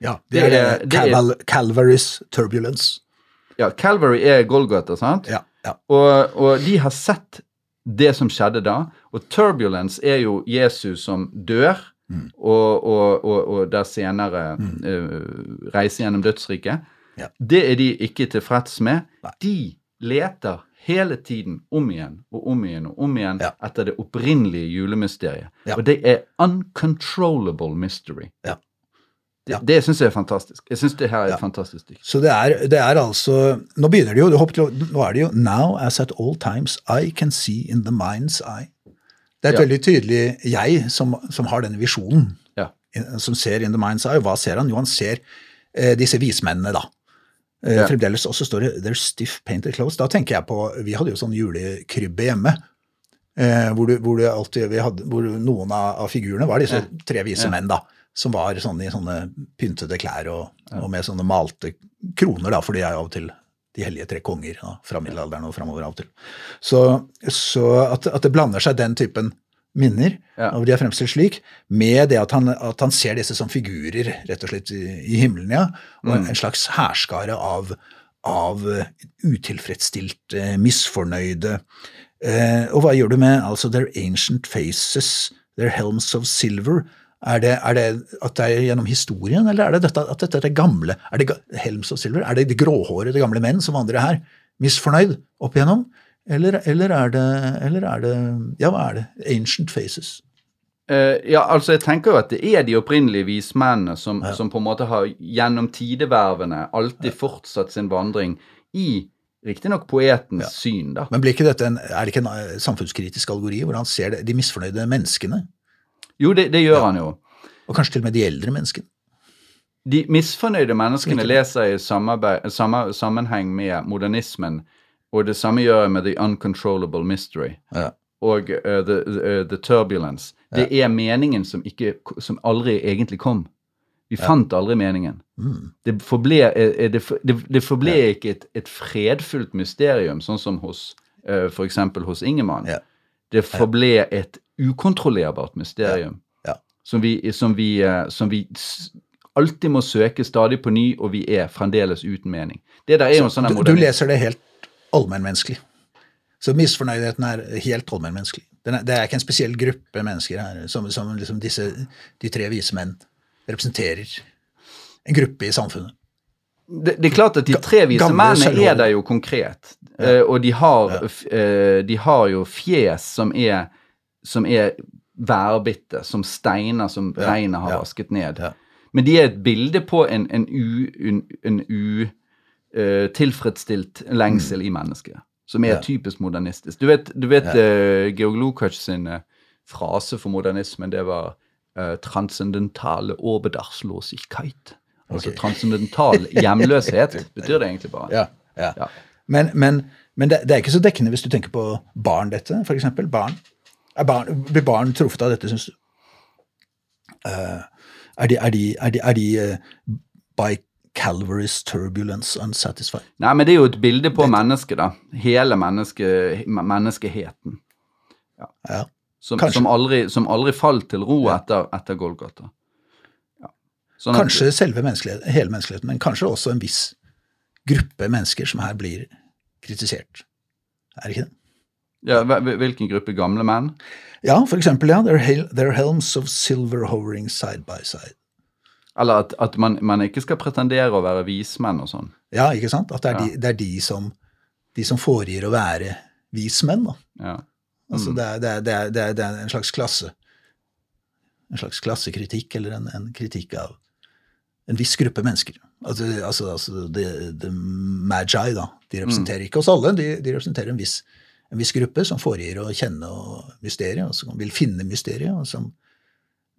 Ja, Det det er, det er- Caval Calvary's turbulence. Ja, Calvary er Golgata, sant? Ja, ja. Og, og de har sett det som skjedde da. Og turbulence er jo Jesus som dør, Mm. og, og, og, der senere eh, reiser gjennom dødsriket. Ja. Det er de ikke tilfreds med. Nei. De leter hele tiden om igjen og om igjen og om igjen Ja. etter det opprinnelige julemysteriet. Ja. Og det er uncontrollable mystery. Ja. Det, Ja. det syns jeg er fantastisk. Jeg syns det her er Ja. et fantastisk stykke. Så det er, det er altså Nå begynner det jo, det nå er det jo Now as at all times I can see in the mind's eye. Det er et Ja. veldig tydelig jeg som, som har denne visjonen, Ja. som ser in the mind's eye. Hva ser han? Jo, han ser eh, disse vismennene, da. Eh. Fremdeles også står det 'They're stiff painted clothes'. Da tenker jeg på Vi hadde jo sånn julekrybbe hjemme. Eh, hvor, du, hvor, du alltid, vi hadde, hvor noen av, av figurene var disse tre vise menn, da. Som var sånn i sånne pyntede klær og, og med sånne malte kroner, da, for de er jo av og til de hellige tre konger da, fra middelalderen og framover av og til. Så, så at, at det blander seg den typen minner, Ja. og de er fremstilt slik, med det at han, at han ser disse som figurer, rett og slett, i, i himmelen, ja. Og en, en slags hærskare av, av eh, utilfredsstilte, misfornøyde. Eh, og hva gjør du med altså their ancient faces, their helms of silver? Er det, er det at det er gjennom historien, eller er det dette, at dette er det gamle? Er det helms og silver? Er det de gråhårede gamle menn som vandrer her, misfornøyd opp igjennom? Eller, eller, er det, eller er det Ja, hva er det? Ancient faces. Uh, ja, altså jeg tenker jo at det er de opprinnelige vismennene som, som på en måte har gjennom tidevervene alltid fortsatt sin vandring i riktignok poetens syn, da. Men blir ikke dette en, er det ikke en eh, samfunnskritisk algori, hvor han ser de misfornøyde menneskene? Jo, det, det gjør han jo. Og kanskje til og med de eldre menneskene? De misfornøyde menneskene Ikke. leser i samme, sammenheng med modernismen, og det samme gjør jeg med The Uncontrollable Mystery Ja. og uh, the, the, the Turbulence. Det er meningen som, ikke, som aldri egentlig kom. Vi fant aldri meningen. Mm. Det forble, eh, det, for- det, det forble ikke et, et fredfullt mysterium, sånn som hos uh, f.eks. hos Ingemann. Ja. Det forble et ukontrollerbart mysterium Ja. som vi, som vi, eh, som vi alltid må søke stadig på ny, og vi er fremdeles uten mening. Det der er jo en sånn Du, du leser det helt allmennmenneskelig. Så misfornøydheten er helt allmennmenneskelig. Det er ikke en spesiell gruppe mennesker her, som, som liksom disse, de tre vise menn representerer. En gruppe i samfunnet. Det, det er klart at de tre vise mennene er der jo konkret. Eh, og de har, f- eh, de har jo fjes som er, som er værbitte, som steiner som Ja, regnet har ja, vasket ned. ja. Men de er et bilde på en, en u- en, en eh, tilfredsstilt lengsel i mennesket, som er Ja. typisk modernistisk. Du vet, du vet Georg Lukács sin frase for modernismen, det var transcendentale Oberdarslåsigkeit. Altså okay. transcendental <laughs> hjemløshet, betyr det egentlig bare. Ja, ja. Ja. Men, men, men det, det er ikke så dekkende hvis du tenker på barn, dette, eksempel. Barn. Barn blir barn truffet av dette, syns du? Uh, er de, er de, er de, er de uh, by Calvary's turbulence unsatisfied? Nei, men det er jo et bilde på mennesket, da. Hele menneske, menneskeheten. Ja. Som, Kanskje. som, aldri, som aldri falt til ro etter, etter Golgata. Sånn at- Kanskje selve menneskelighet, hele menneskeligheten, men kanskje også en viss gruppe mennesker som her blir kritisert. Er det ikke det? Ja, hvilken gruppe gamle menn? Ja, for eksempel, ja. Their, hel, their helms of silver hovering side by side. Eller at, at man, man ikke skal pretendere å være vismenn og sånn. Ja, ikke sant? At det er, Ja. de, det er de, som, de som foregir å være vismenn. Da. Ja. Altså, det, det, er, det, er, det, er, det er en slags klasse. En slags klassekritikk, eller en, en kritikk av en viss gruppe mennesker. Altså, altså, altså the, the Magi, da. De representerer ikke oss alle, de, de representerer en viss, en viss gruppe som foregir å kjenne mysteriet, og som vil finne mysteriet, som,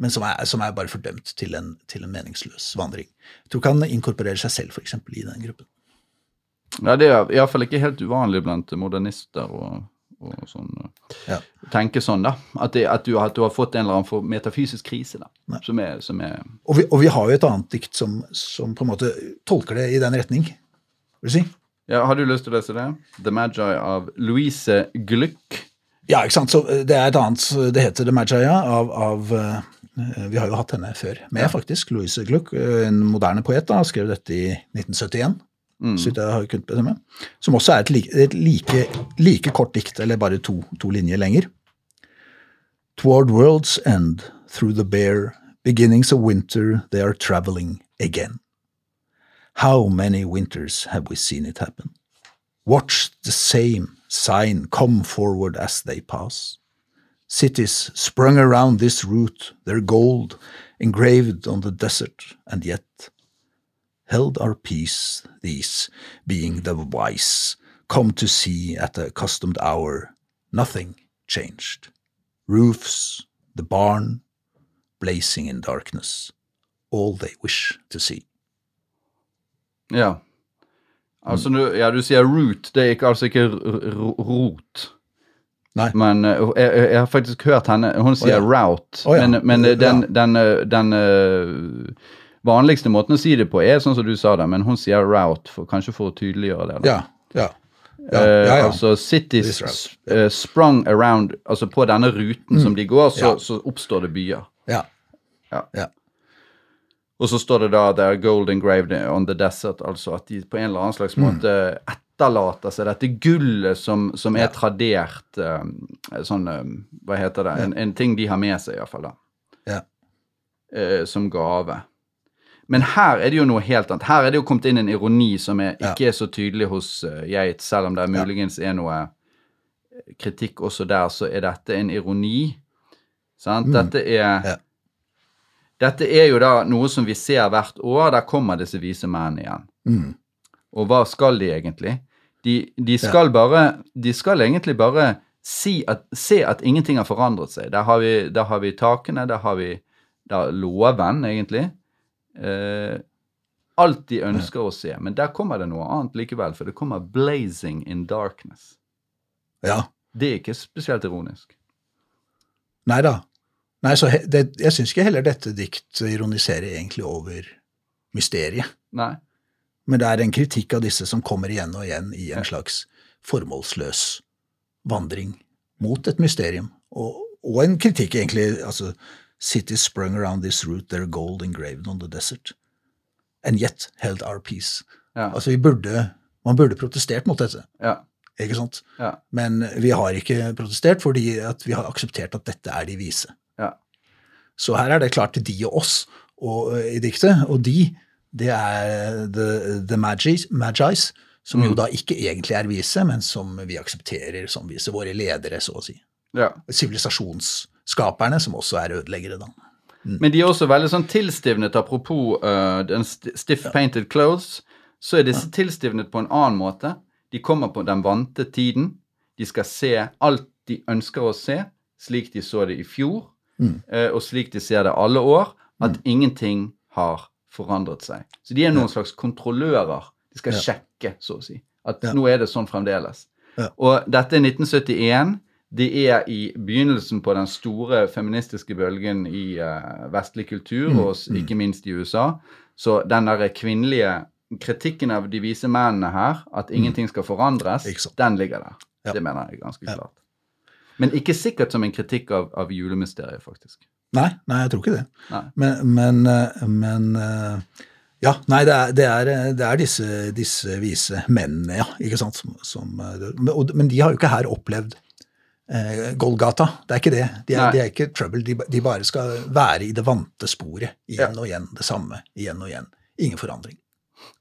men som er, som er bare fordømt til en, til en meningsløs vandring. Jeg tror ikke han inkorporerer seg selv, for eksempel, i den gruppen. ja, det er iallfall ikke helt uvanlig blant modernister og, og sånn. Ja. Tenke sånn, da. At, det, at, du, at du har fått en eller annen metafysisk krise, da. Som er, som er Og vi, og vi har jo et annet dikt som, som på en måte tolker det i den retning. Vil du si? ja, Har du lyst til å lese det? The Magi av Louise Gluck. Ja, ikke sant. Så det er et annet Det heter The Magi ja, av, av eh, Vi har jo hatt henne før med, faktisk. Louise Gluck, eh, en moderne poet, da, skrev dette i 1971. Så vidt jeg har kunnet bestemme. Som også er et, like, et like, like kort dikt, eller bare to, to linjer lenger. Toward world's end, through the bare beginnings of winter, they are traveling again. How many winters have we seen it happen? Watch the same sign come forward as they pass. Cities sprung around this route, their gold engraved on the desert, and yet held our peace, these, being the wise, come to see at the accustomed hour, nothing changed. Roofs, the barn, blazing in darkness, all they wish to see. Ja. Altså, du, ja, du sier root. Det er ikke, altså ikke rot. Nei. Men eh, jeg, jeg har faktisk hørt henne Hun sier ja. route. oh, ja. Men, men den, den, eh, den eh, vanligste måten å si det på er sånn som du sa det, men hun sier route, for, kanskje for å tydeliggjøre det. da. Ja, ja. Ja, Eh, ja, ja. Altså cities eh, sprung around Altså på denne ruten som de går, så, Mm. Så oppstår det byer. ja. Ja. ja. Og så står det da 'They're gold engraved on the desert', altså at de på en eller annen slags Mm. måte etterlater seg dette gullet som, som er tradert um, sånn um, Hva heter det? En, en ting de har med seg, iallfall. da. Ja. Eh, som gave. Men her er det jo noe helt annet. Her er det jo kommet inn en ironi som er, Ja. ikke er så tydelig hos uh, Yates, selv om det muligens er noe eh, kritikk også der, så er dette en ironi. Sant? Dette er Mm. Ja. dette er jo da noe som vi ser hvert år. Der kommer disse vise mennene igjen. Mm. Og hva skal de egentlig? De, de skal bare De skal egentlig bare si at, se at ingenting har forandret seg. Der har vi, der har vi takene, der har vi der loven, egentlig. Eh, alt de ønsker å se. Men der kommer det noe annet likevel, for det kommer 'blazing in darkness'. ja. Det er ikke spesielt ironisk. Nei da. Nei, så det, jeg syns ikke heller dette dikt ironiserer egentlig over mysteriet. Nei. Men det er en kritikk av disse som kommer igjen og igjen i en slags formålsløs vandring mot et mysterium. Og, og en kritikk, egentlig. altså Cities sprung around this route, their gold engraved on the desert. And yet held our peace. Ja. Altså, vi burde, Man burde protestert mot dette, Ja. ikke sant? Ja. Men vi har ikke protestert fordi at vi har akseptert at dette er de vise. Ja. Så her er det klart til de og oss og, i diktet, og de det er The, the Magis, Magis, som jo da ikke egentlig er vise, men som vi aksepterer som vise. Våre ledere, så å si. Ja. Sivilisasjonsskaperne, som også er ødeleggere, da. Men de er også veldig sånn tilstivnet, apropos uh, den st stiff painted clothes, så er disse tilstivnet på en annen måte. De kommer på den vante tiden. De skal se alt de ønsker å se, slik de så det i fjor, uh, og slik de ser det alle år, at ingenting har forandret seg. Så de er noen slags kontrollører. De skal Ja. sjekke, så å si, at Ja. nå er det sånn fremdeles. Ja. Og dette er 1971. Det er i begynnelsen på den store feministiske bølgen i uh, vestlig kultur, Mm, og ikke minst i USA. Så den der kvinnelige kritikken av de vise mennene her, at ingenting skal forandres, Mm. Den ligger der. Ja. Det mener jeg ganske Ja. klart. Men ikke sikkert som en kritikk av, av julemysteriet, faktisk. Nei, nei, jeg tror ikke det. Nei. Men, men, eh, men eh, Ja, nei, det er, det er, det er disse, disse vise mennene, ja. ikke sant, som, som men, de har jo ikke her opplevd Golgata. Det er ikke det. De er, de er ikke trouble. De, de bare skal være i det vante sporet. Igjen og igjen. Det samme. Igjen og igjen. Ingen forandring.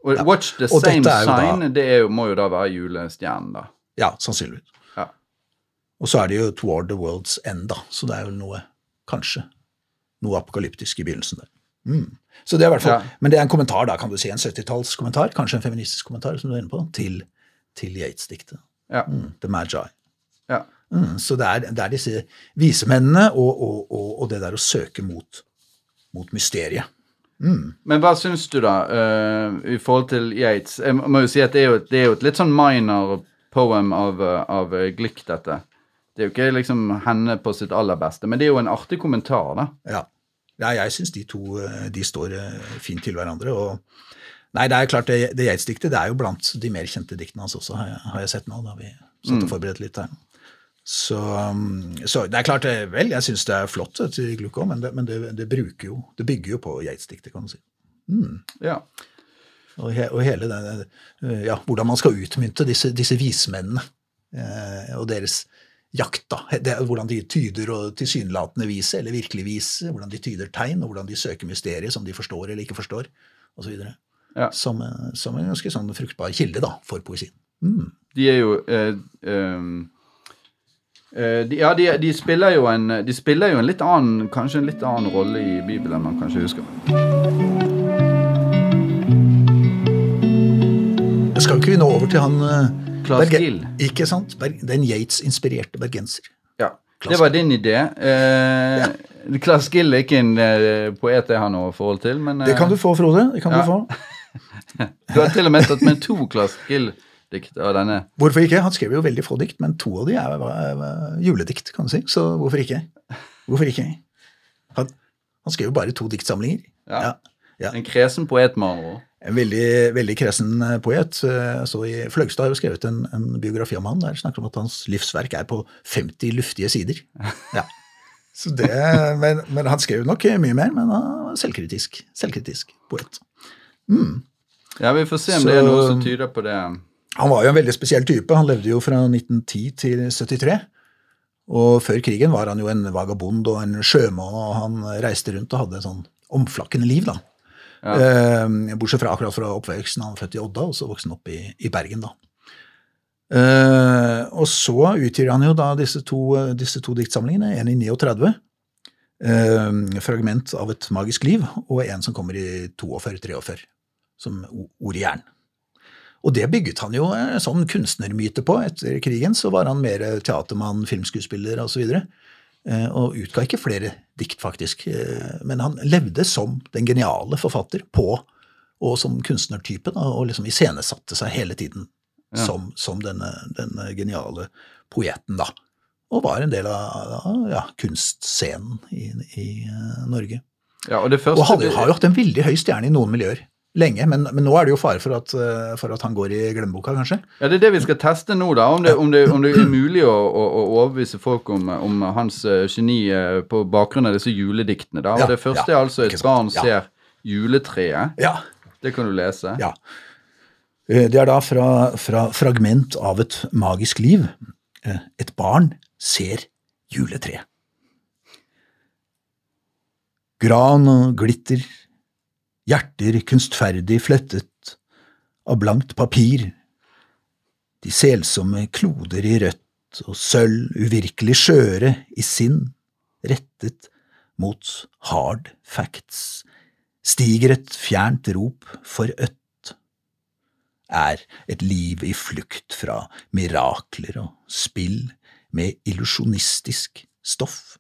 Og Ja. Watch the Og same jo da- sign, det er jo, må jo da være julestjernen, da. Ja, sannsynligvis. Ja. Og så er det jo toward the world's end, da. Så det er jo noe, kanskje, noe apokalyptisk i begynnelsen der. Mm. Så det er hvert fall, Ja. Men det er en kommentar, da, kan du si. En 70-tallskommentar, kanskje en feministisk kommentar, som du er inne på, til, til Yates-diktet. Ja. Mm. The Magi. ja. Mm. Så det er, det er disse visemennene og, og, og, og det der å søke mot, mot mysteriet. Mm. Men hva syns du, da, uh, i forhold til Yates? Jeg må jo si at det er jo, det er jo et litt sånn minor poem av, eh, av eh, Glick, dette. Det er jo ikke liksom henne på sitt aller beste, men det er jo en artig kommentar, da. Ja. ja jeg syns de to de står fint til hverandre. og Nei, det er klart, det, det Yates-diktet det er jo blant de mer kjente diktene hans også, har jeg, har jeg sett nå. da vi satt og forberedte litt her. Så, um, så det er klart, det, vel, jeg syns det er flott eh, til Gluck men, det, men det, det, bruker jo, det bygger jo på Yates-diktet, kan du si. Ja. Og, he, og hele det, eh, ja, hvordan man skal utmynte disse, disse vismennene eh, og deres jakt. da. Hvordan de tyder og tilsynelatende vise, eller virkelig vise, hvordan de tyder tegn, og hvordan de søker mysteriet som de forstår eller ikke forstår, osv. Ja. Som, eh, som en ganske sånn fruktbar kilde da, for poesien. Mm. De er jo eh, ehm, eh, de, Ja, de, de spiller jo en De spiller jo en litt annen Kanskje en litt annen rolle i Bibelen enn man kanskje husker. Jeg skal ikke vi nå over til han uh, Berge- Gill. Ikke sant? Berg, den Yates-inspirerte bergenser. Ja. Claes Det var din idé. Eh, Claes Gill er ikke en poet jeg har noe forhold til, men Det kan du få, Frode. Det kan ja. du få. <laughs> du har til og med tatt med to Claes Gill-dikt av denne. Hvorfor ikke? Han skrev jo veldig få dikt, men to av de er, er, er juledikt, kan du si. Så hvorfor ikke? Hvorfor ikke? Han, han skrev jo bare to diktsamlinger. Ja. Ja. ja. En kresen poet, med andre ord. En veldig, veldig kresen eh, poet. Eh, Så i Fløgstad har jo skrevet en, en biografi om han der det snakker om at hans livsverk er på 50 luftige sider. Ja. Så det, men, men han skrev nok mye mer, men han var selvkritisk. Selvkritisk poet. Ja, Vi får se om Så- det er noe som tyder på det. Han var jo en veldig spesiell type. Han levde jo fra 1910 til 73. Og før krigen var han jo en vagabond og en sjømann, og han reiste rundt og hadde et sånn omflakkende liv, da. Eh, bortsett fra akkurat fra oppveksten. Han var født i Odda, og så vokste han opp i, i Bergen, da. Eh, og så utgir han jo da disse to, disse to diktsamlingene, en i 39, eh, fragment av et magisk liv, og en som kommer i 42-43, som ord i jern. Og det bygget han jo en sånn kunstnermyte på. Etter krigen så var han mer teatermann, filmskuespiller osv. Og, eh, og utga ikke flere dikt, faktisk. Eh, Men han levde som den geniale forfatter på, og som kunstnertype, da, og liksom iscenesatte seg hele tiden Ja. som, som denne, denne geniale poeten, da. Og var en del av ja, kunstscenen i, i eh, Norge. Ja, og det første Og hadde, har jo hatt en veldig høy stjerne i noen miljøer lenge, men, men nå er det jo fare for at, eh, for at han går i glemmeboka, kanskje. Ja, Det er det vi skal teste nå, da. Om det, om det, om det er mulig å, å, å overbevise folk om, om hans eh, geni eh, på bakgrunn av disse julediktene. da. Og Ja, Det første ja, er altså et barn Ja. ser juletreet. Ja, Det kan du lese. ja. Det er da fra, fra fragment av et magisk liv. Et barn ser juletreet. Gran og glitter, hjerter kunstferdig flettet av blankt papir, de selsomme kloder i rødt og sølv uvirkelig skjøre i sinn, rettet mot hard facts, stiger et fjernt rop for ødt. Er et liv i flukt fra mirakler og spill med illusjonistisk stoff,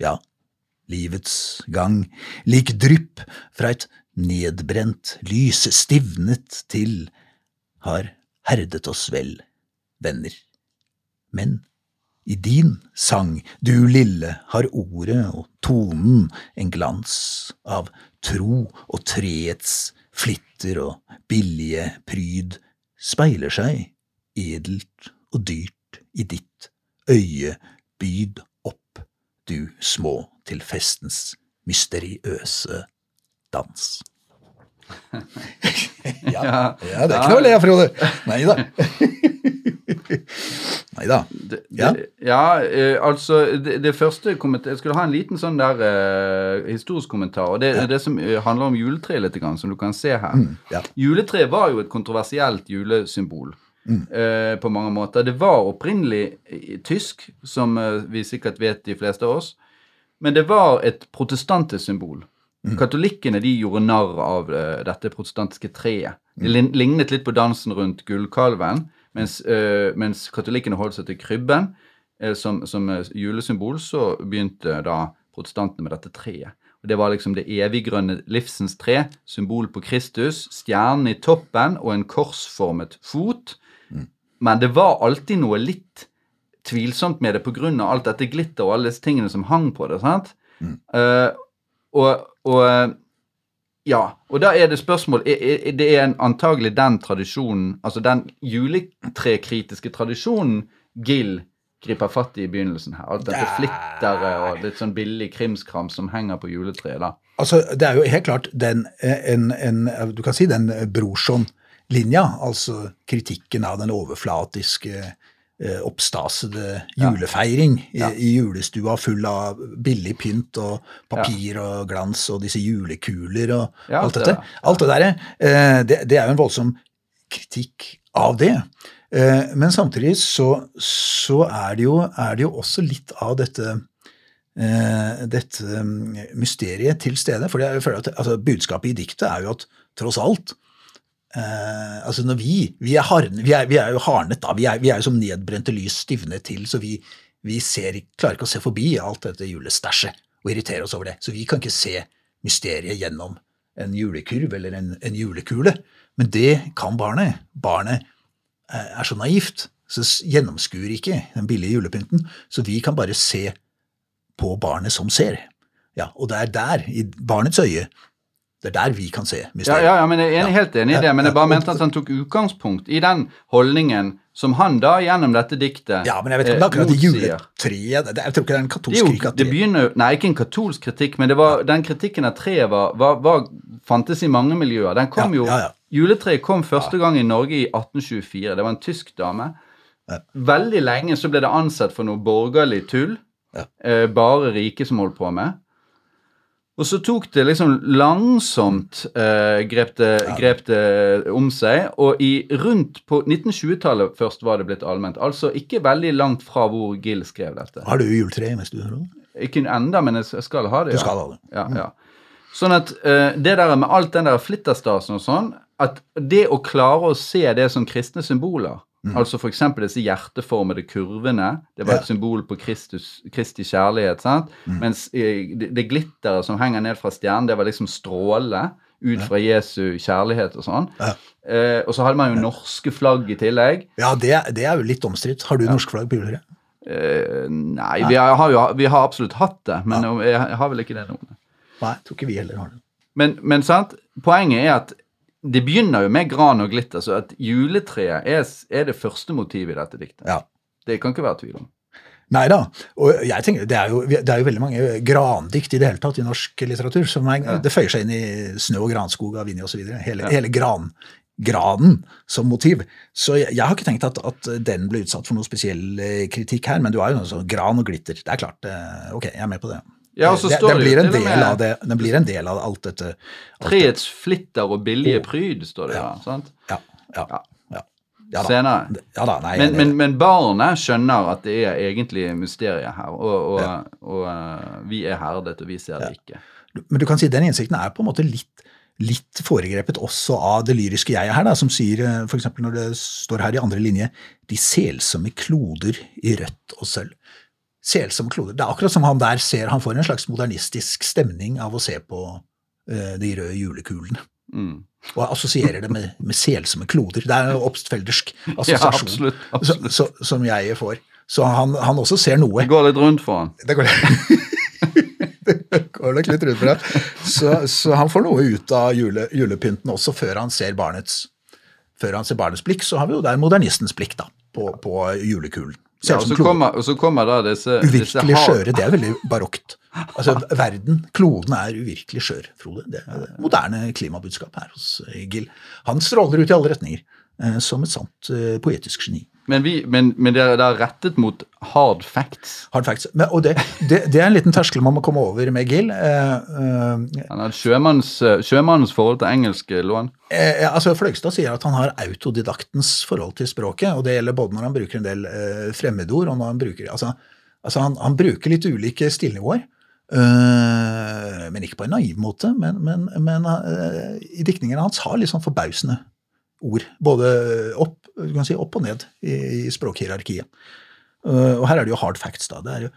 ja, livets gang, lik drypp fra et nedbrent lyset stivnet til, har herdet oss vel, venner. Men i din sang, du lille, har ordet og tonen en glans av tro og treets flitter og billige pryd, speiler seg edelt og dyrt i ditt øye, byd opp, du små til festens mysteriøse dans. <laughs> ja, ja, det er ikke noe å le av, Frode. Nei da. <laughs> Nei da. Ja, ja eh, altså det, det, første Jeg skulle ha en liten sånn der eh, historisk kommentar. og Det er ja. det som eh, handler om juletreet litt, grann, som du kan se her. Mm, ja. Juletreet var jo et kontroversielt julesymbol. Mm. Eh, på mange måter. Det var opprinnelig tysk, som eh, vi sikkert vet de fleste av oss. Men det var et protestantisk symbol. Mm. Katolikkene de gjorde narr av uh, dette protestantiske treet. Det lignet litt på dansen rundt gullkalven, mens, uh, mens katolikkene holdt seg til krybben uh, som, som julesymbol, så begynte da protestantene med dette treet. Og Det var liksom det eviggrønne livsens tre, symbol på Kristus, stjernen i toppen og en korsformet fot. Mm. Men det var alltid noe litt tvilsomt med det pga. alt dette glitter og alle disse tingene som hang på det. sant? Mm. Uh, og, og, eh, ja, og da er det spørsmål Det er antagelig den tradisjonen, altså den juletrekritiske tradisjonen Gill griper fatt i begynnelsen her. Alt dette flittere og litt sånn billig krimskram som henger på juletreet. da. Altså, Det er jo helt klart den, en, en, du kan si den Brorson-linja, altså kritikken av den overflatiske Eh, oppstasede julefeiring ja. i, i, julestua full av billig pynt og papir ja. og glans og disse julekuler og ja, alt dette. Alt det der, eh, det, det, er jo en voldsom kritikk av det. Eh, men samtidig så, så er, det jo, er, det jo, også litt av dette dette mm, mysteriet til stede. For jeg føler at altså, budskapet i diktet er jo at tross alt Uh, altså når vi, vi er, harne, vi, er, vi er, jo hardnet, da. Vi er, vi er, jo som nedbrente lys stivnet til, så vi ser, klarer ikke å se forbi alt dette julestæsjet og irritere oss over det. Så vi kan ikke se mysteriet gjennom en julekurv eller en, en julekule. Men det kan barnet. Barnet eh, er så naivt, så gjennomskuer ikke den billige julepynten. Så vi kan bare se på barnet som ser. Ja, og det er der, i barnets øye, det er der vi kan se mysteriet. Ja, ja, ja, men Jeg er helt enig i det, men jeg bare mente at han tok utgangspunkt i den holdningen som han da gjennom dette diktet Ja, men jeg vet ikke om det er akkurat juletreet Jeg tror ikke det er en katolsk kritikk. Det, begynner, nei, ikke en katolsk kritikk, men det var, den kritikken av treet var, var, var, fantes i mange miljøer. Den kom jo, Juletreet kom første gang i Norge i 1824. Det var en tysk dame. Veldig lenge så ble det ansett for noe borgerlig tull. Eh, bare rike som holdt på med. Og så tok det liksom langsomt eh, grep, det, grep, det, om seg. Og i rundt på 1920-tallet først var det blitt allment. Altså ikke veldig langt fra hvor Gill skrev dette. Har du juletre i studio? Ikke enda, men jeg skal ha det. Ja. Du skal ha det. Ja, ja. Sånn at eh, det der med alt den der flitterstasen og sånn, at det å klare å se det som kristne symboler Mm. Altså f.eks. disse hjerteformede kurvene. Det var ja. et symbol på Kristus, Kristi kjærlighet. sant? Mm. Mens det, det glitteret som henger ned fra stjernen, det var liksom stråle ut fra Jesu kjærlighet og sånn. Ja. Eh, og så hadde man jo norske flagg i tillegg. Ja, det, det er jo litt omstridt. Har du ja. norsk flagg på juletreet? Eh, nei, vi har, jo, vi har, absolutt hatt det, men ja. jeg, har vel ikke det nå. Nei, jeg tror ikke vi heller har det. Men, men sant? poenget er at det begynner jo med gran og glitter, så at juletreet er, er, det første motivet i dette diktet. Ja. Det kan ikke være tvil om. Nei da. Og jeg tenker, det er, jo, det er jo veldig mange grandikt i det hele tatt i norsk litteratur. som er, ja. Det føyer seg inn i snø og granskog av Vinje osv. Hele, ja. hele gran, granen som motiv. Så jeg, jeg, har ikke tenkt at, at, den ble utsatt for noe spesiell eh, kritikk her, men du har jo noe sånn gran og glitter. Det er klart. Eh, ok, jeg er med på det. Ja, og så det, står det, det det, blir en del med- av det, den blir en del av alt dette. Alt Treets flitter og billige pryd, står det Ja. da. sant? Ja, ja, Ja. ja. ja da. Senere. Ja da, nei, Men, men, men barnet skjønner at det er egentlig mysteriet her, og, og, og og vi er herdet, og vi ser det ikke. Men du kan si den innsikten er på en måte litt, litt foregrepet også av det lyriske jeget her, da, som sier f.eks. for eksempel når det står her i andre linje de selsomme kloder i rødt og sølv. Selsomme kloder. Det er akkurat som han der ser Han får en slags modernistisk stemning av å se på uh, de røde julekulene. Mm. Og assosierer det med, med selsomme kloder. Det er en obstfeldersk Ja, assosiasjon absolutt. så, så, som jeg får. Så han, han også ser noe. Det går litt rundt for han. Det går, <laughs> det går nok litt rundt for ham. Så, så han får noe ut av jule, julepynten også før han ser barnets før han ser barnets blikk, så har vi jo der modernistens blikk da, på, på julekulen. Ser Ja, og, så kommer, og så kommer da disse, Uvirkelig skjøre, det er veldig barokt. Altså, verden, kloden er uvirkelig skjør, Frode. Det er det moderne klimabudskap her hos Gill. Han stråler ut i alle retninger, eh, som et sant eh, poetisk geni. Men, vi, men, men det er da rettet mot hard facts. Hard facts. Men, og det, det, det er en liten terskel man må komme over med Gill. Eh, eh, Han har sjømanns, eh, sjømannens forhold til engelsk, lån. Eh, altså Fløgstad sier at han har autodidaktens forhold til språket, og det gjelder både når han bruker en del eh, fremmedord, og når han bruker Altså, altså han, han bruker litt ulike stilnivåer. eh, men ikke på en naiv måte. Men, men, men eh, i diktningene hans har litt sånn forbausende ord. Både opp, du kan si opp og ned i, i språkhierarkiet. Uh, og her er det jo hard facts, da. Det er jo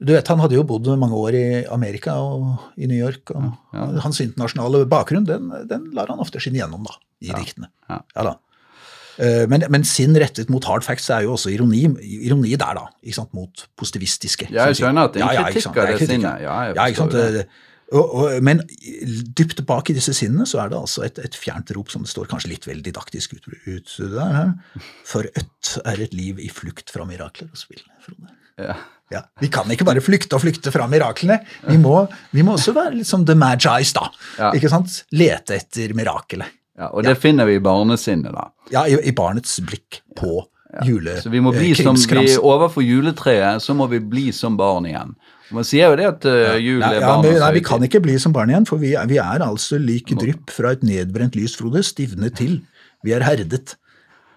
du vet, Han hadde jo bodd mange år i Amerika og i New York. og Ja. Hans internasjonale bakgrunn den, den lar han ofte skinne gjennom da, i diktene. Ja. da. Eh, Men, men sin rettet mot hard facts er jo også ironi, ironi der, da. Mot positivistiske. Ja, jeg skjønner at det er Ja, ja, kritikk av det sinnet. Ja, jeg ja, forstår det. Og, og, men dypt bak i disse sinnene så er det altså et, et fjernt rop som det står kanskje litt vel didaktisk ut, ut der. her. For ødt er et liv i flukt fra mirakler og spill. Frode. Ja. Ja, Vi kan ikke bare flykte og flykte fra miraklene. Vi må, vi må også være litt som the magis, da. Ja. Ikke sant? Lete etter mirakelet. Ja, og det finner vi i barnesinnet, da. Ja, i, i barnets blikk på jule... Så vi må bli eh, som vi overfor juletreet, så må vi bli som barn igjen. Man sier jo det at uh, jul er ja, barnas nei, vi kan ikke bli som barn igjen, for vi er, vi er altså lik drypp fra et nedbrent lys, Frode, stivnet til. Vi er herdet.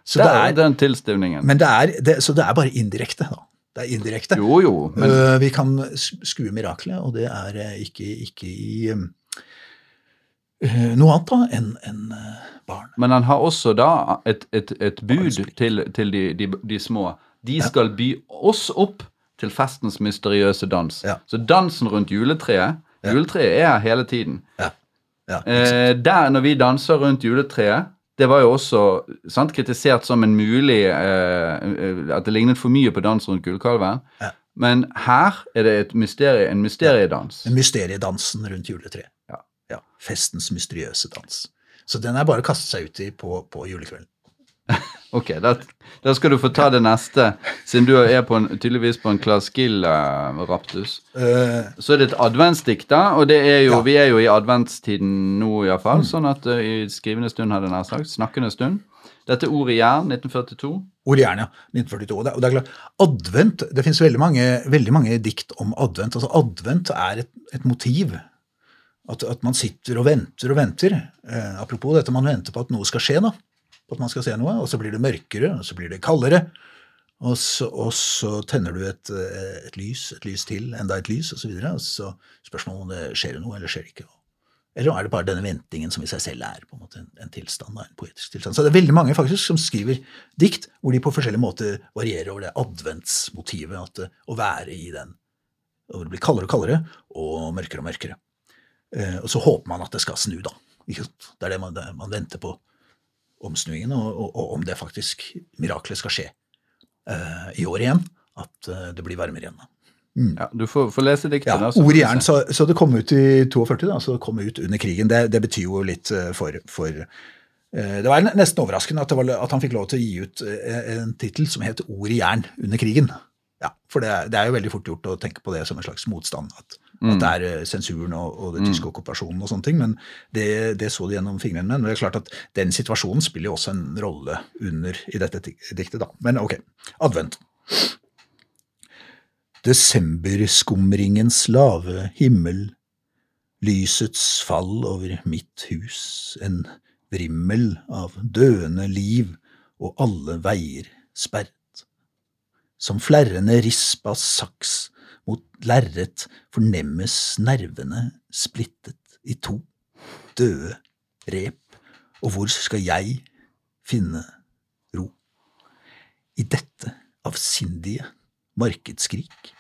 Så Det det er er, den tilstivningen. men det er, det, så det er bare indirekte, da. Det er indirekte. Jo, jo, men Uh, vi kan skue miraklet, og det er eh, ikke, ikke i um, noe annet da enn en, barn. Men han har også da et, et, et bud til, til de, de, de små. De skal by oss opp til festens mysteriøse dans. Ja. Så dansen rundt juletreet Juletreet er her hele tiden. Ja. Ja. Eh, der når vi danser rundt juletreet, det var jo også sant, kritisert som en mulig eh, eh, At det lignet for mye på dans rundt gullkalven. Ja. Men her er det et mysterie, en mysteriedans. Mysteriedansen rundt juletreet. Ja. ja. Festens mysteriøse dans. Så den er bare å kaste seg ut i på, på julekvelden. <laughs> Ok, da, skal du få ta det neste, siden du er på en, tydeligvis på en Claes Gill-raptus. Uh, Så er det et adventsdikt, da, og det er jo, Ja. vi er jo i adventstiden nå iallfall, sånn at uh, i skrivende stund, hadde jeg nær sagt, snakkende stund. Dette er Ordet jern, 1942. Ord i jern, ja. 1942. Og det, og det er klart, advent, det finnes veldig veldig mange dikt om advent. Altså Advent er et, et motiv. At, at man sitter og venter og venter. Uh, apropos dette man venter på at noe skal skje, da. At man skal se noe, og så blir det mørkere, og så blir det kaldere. Og så, og så tenner du et, eh, et lys, et lys til, enda et lys, osv. Så så spørsmålet om det skjer noe, eller skjer det ikke. Eller er det bare denne ventingen som i seg selv er på en måte en, en tilstand, en poetisk tilstand. Så det er veldig mange faktisk som skriver dikt hvor de på forskjellige måter varierer over det adventsmotivet. At å være i den. Og det blir kaldere og kaldere, og mørkere og mørkere. Eh, og så håper man at det skal snu, da. Det er det man, det, man venter på. Omsnuingen, og, og, og om det faktisk miraklet skal skje uh, i år igjen. At uh, det blir varmere igjen. da. Ja, du får, får lese diktene. Ja, Ord i jern, så, så det kom ut i 42, da, så det kom ut under krigen. Det, det betyr jo litt eh, for, for Det var nesten overraskende at, det var, at han fikk lov til å gi ut en tittel som het Ord i jern under krigen. Ja, For det, det er jo veldig fort gjort å tenke på det som en slags motstand. At, at det er eh, sensuren og, og den tyske okkupasjonen og sånne ting. Men det, det så de gjennom fingrene med. Men det er klart at den situasjonen spiller jo også en rolle under i dette diktet, da. Men ok. Advent. Desemberskumringens lave himmel, lysets fall over mitt hus, en vrimmel av døende liv og alle veier sperret. Som flerrende risp av saks mot lerret fornemmes nervene splittet i to, døde rep, og hvor skal jeg finne ro? I dette avsindige markedsskrik,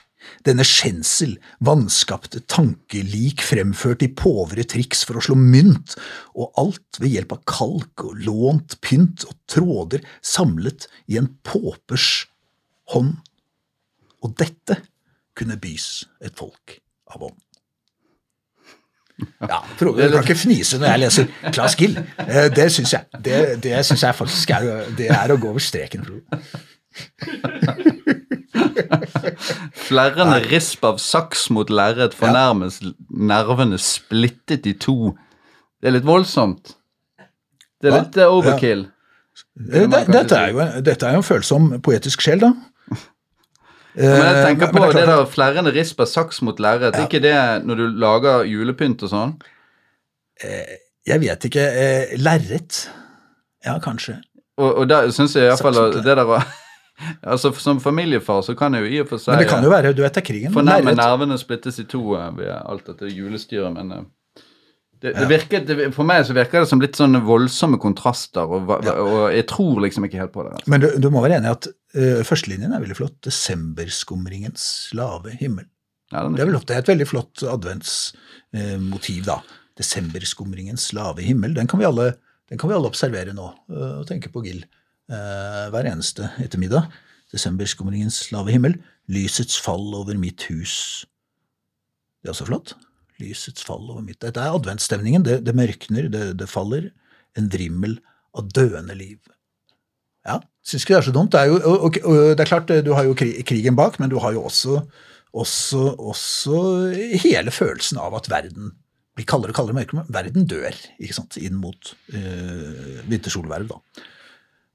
denne skjensel, vanskapte tankelik fremført i påvre triks for å slå mynt, og alt ved hjelp av kalk og lånt pynt og tråder samlet i en påpers hånd. Og dette kunne bys et folk av ånd. <laughs> Ja, Frode, du kan ikke fnise når jeg leser Claes Gill. Eh, Det syns jeg. Det, det synes jeg faktisk er, det er å gå over streken. Frode. <laughs> Flerrende risp av saks mot lerret fornærmes nervene splittet i to. Det er litt voldsomt. Det er Hva? litt overkill. Ja. Det, dette, er jo, dette er jo en følsom poetisk sjel, da. Men jeg tenker Eh, på men det, det der flerrende risp av saks mot lerret. Er ikke det når du lager julepynt og sånn? Jeg vet ikke. Eh, Lerret? Ja, kanskje. Og, og da syns jeg iallfall det der var <laughs> Altså, Som familiefar så kan jeg jo i og for seg Men det kan jo være, du vet det er krigen. men fornærme nervene splittes i to eh, ved alt dette julestyret, men eh, det, det virker, det, For meg så virker det som litt sånne voldsomme kontraster, og, Ja. og jeg tror liksom ikke helt på det. Altså. Men du, du må være enig i at uh, førstelinjen er veldig flott. Desemberskumringens lave himmel. Ja, Det er, vel, er et veldig flott adventsmotiv, da. Desemberskumringens lave himmel. Den kan vi alle, den kan vi alle observere nå, uh, og tenke på Gill hver eneste ettermiddag. Desemberskumringens lave himmel. Lysets fall over mitt hus. Det er også flott. Lysets fall over mitt Dette er adventsstemningen. Det, det mørkner, det, det faller. En vrimmel av døende liv. Ja, syns ikke det er så dumt. Det er jo og, og, det er klart, du har jo krigen bak, men du har jo også, også, også hele følelsen av at verden blir kaldere og kaldere, mørkere, men verden dør ikke sant, inn mot øh, vintersolverv. da.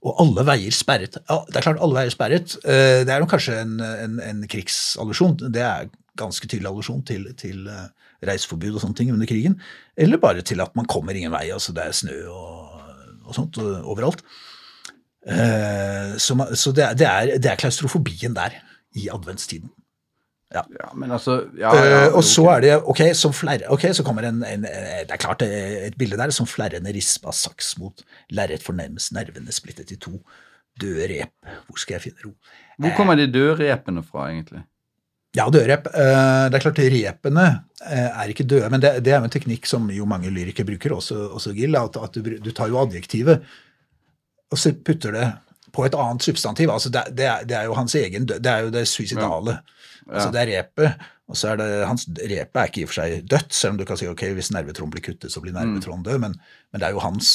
Og alle veier sperret. Ja, det er klart, alle veier sperret. Eh, det er kanskje en, en, en krigsallusjon. Det er ganske tydelig allusjon til, til eh, reiseforbud og sånne ting under krigen. Eller bare til at man kommer ingen vei. altså Det er snø og, og sånt overalt. Eh, så så det, det, er, det er klaustrofobien der i adventstiden. Ja, men altså ja, ja, Eh, og så er det ok, som flere, ok, så kommer en, en Det er klart er et bilde der som flerrende risp av saks mot lerret fornærmes nervene splittet i to. Døde rep, hvor skal jeg finne ro? Hvor kommer de døde repene fra, egentlig? Ja, dørep. Eh, det er klart repene eh, er ikke døde, men det, det er jo en teknikk som jo mange lyrikere bruker, også, også Gill, at, at du, du tar jo adjektivet og så putter det på et annet substantiv. altså Det, det, er, det er jo hans egen død, det er jo det suicidale. Altså Det er repet, og så er det hans Repet er ikke i og for seg dødt, selv om du kan si ok, hvis nervetråden blir kuttet, så blir nervetråden død, men, men det er jo hans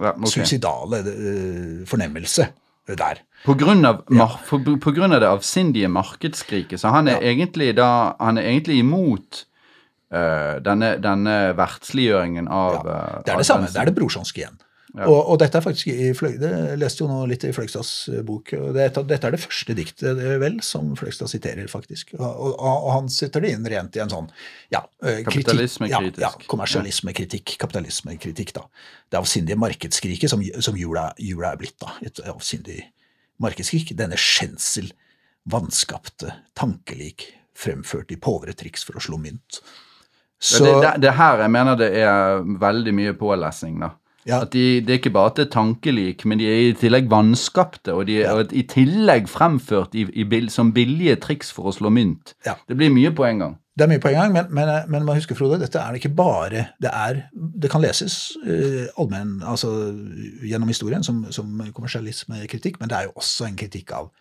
Ja, okay. suicidale eh, fornemmelse der. På grunn, av, mar for, på grunn av det avsindige markedsskriket, så han er egentlig da Han er egentlig imot uh, denne, denne verdsliggjøringen av Ja, eh, det er det samme. Det er det brorsonske igjen. Ja. Og, og dette er faktisk i Fløgde, jeg leste jo nå litt i Fløgstads eh, bok. og det, Dette er det første diktet vel som Fløgstad siterer, faktisk. Og, og, og han sitter det inn rent i en sånn ja, eh, kritikk- Ja, ja, kommersialismekritikk, kapitalismekritikk. da. Det avsindige markedsskriket som, som jula, jula er blitt. da, Et avsindig markedsskrik. Denne skjensel, vanskapte, tankelik, fremført i påvretriks for å slå mynt. Så, det, det, det her jeg mener det er veldig mye pålesning, da. Ja. At de, Det er ikke bare at det er tankelik, men de er i tillegg vanskapte, og de er ja. i tillegg fremført i, i, som billige triks for å slå mynt. Ja. Det blir mye på en gang. Det er mye på en gang, men, men, men man husker, Frode, dette er det ikke bare Det, er, det kan leses uh, allmenn, altså gjennom historien som, som kommersialismekritikk, men det er jo også en kritikk av,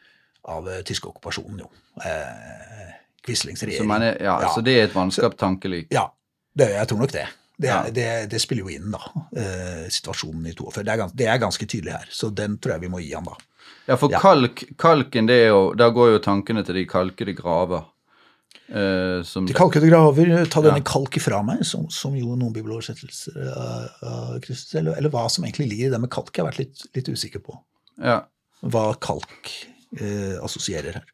av tyske okkupasjonen, jo. Eh, Quislings regjering. Så, er, ja, Ja. så det er et vanskap tankelik. Ja, det, jeg tror nok det. Det, Ja. det, det spiller jo inn, da. Eh, situasjonen i 42. Det er, gans, det er ganske tydelig her, så den tror jeg vi må gi han, da. Ja, for Ja. kalk, kalken, det er jo Da går jo tankene til de kalkede graver. Eh, som, De kalkede graver, ta denne Ja. kalk ifra meg, som, som jo noen bibeloversettelser av, av Kristus, eller, eller hva som egentlig ligger i det med kalk, jeg har vært litt, litt usikker på. ja. Hva kalk eh, assosierer her.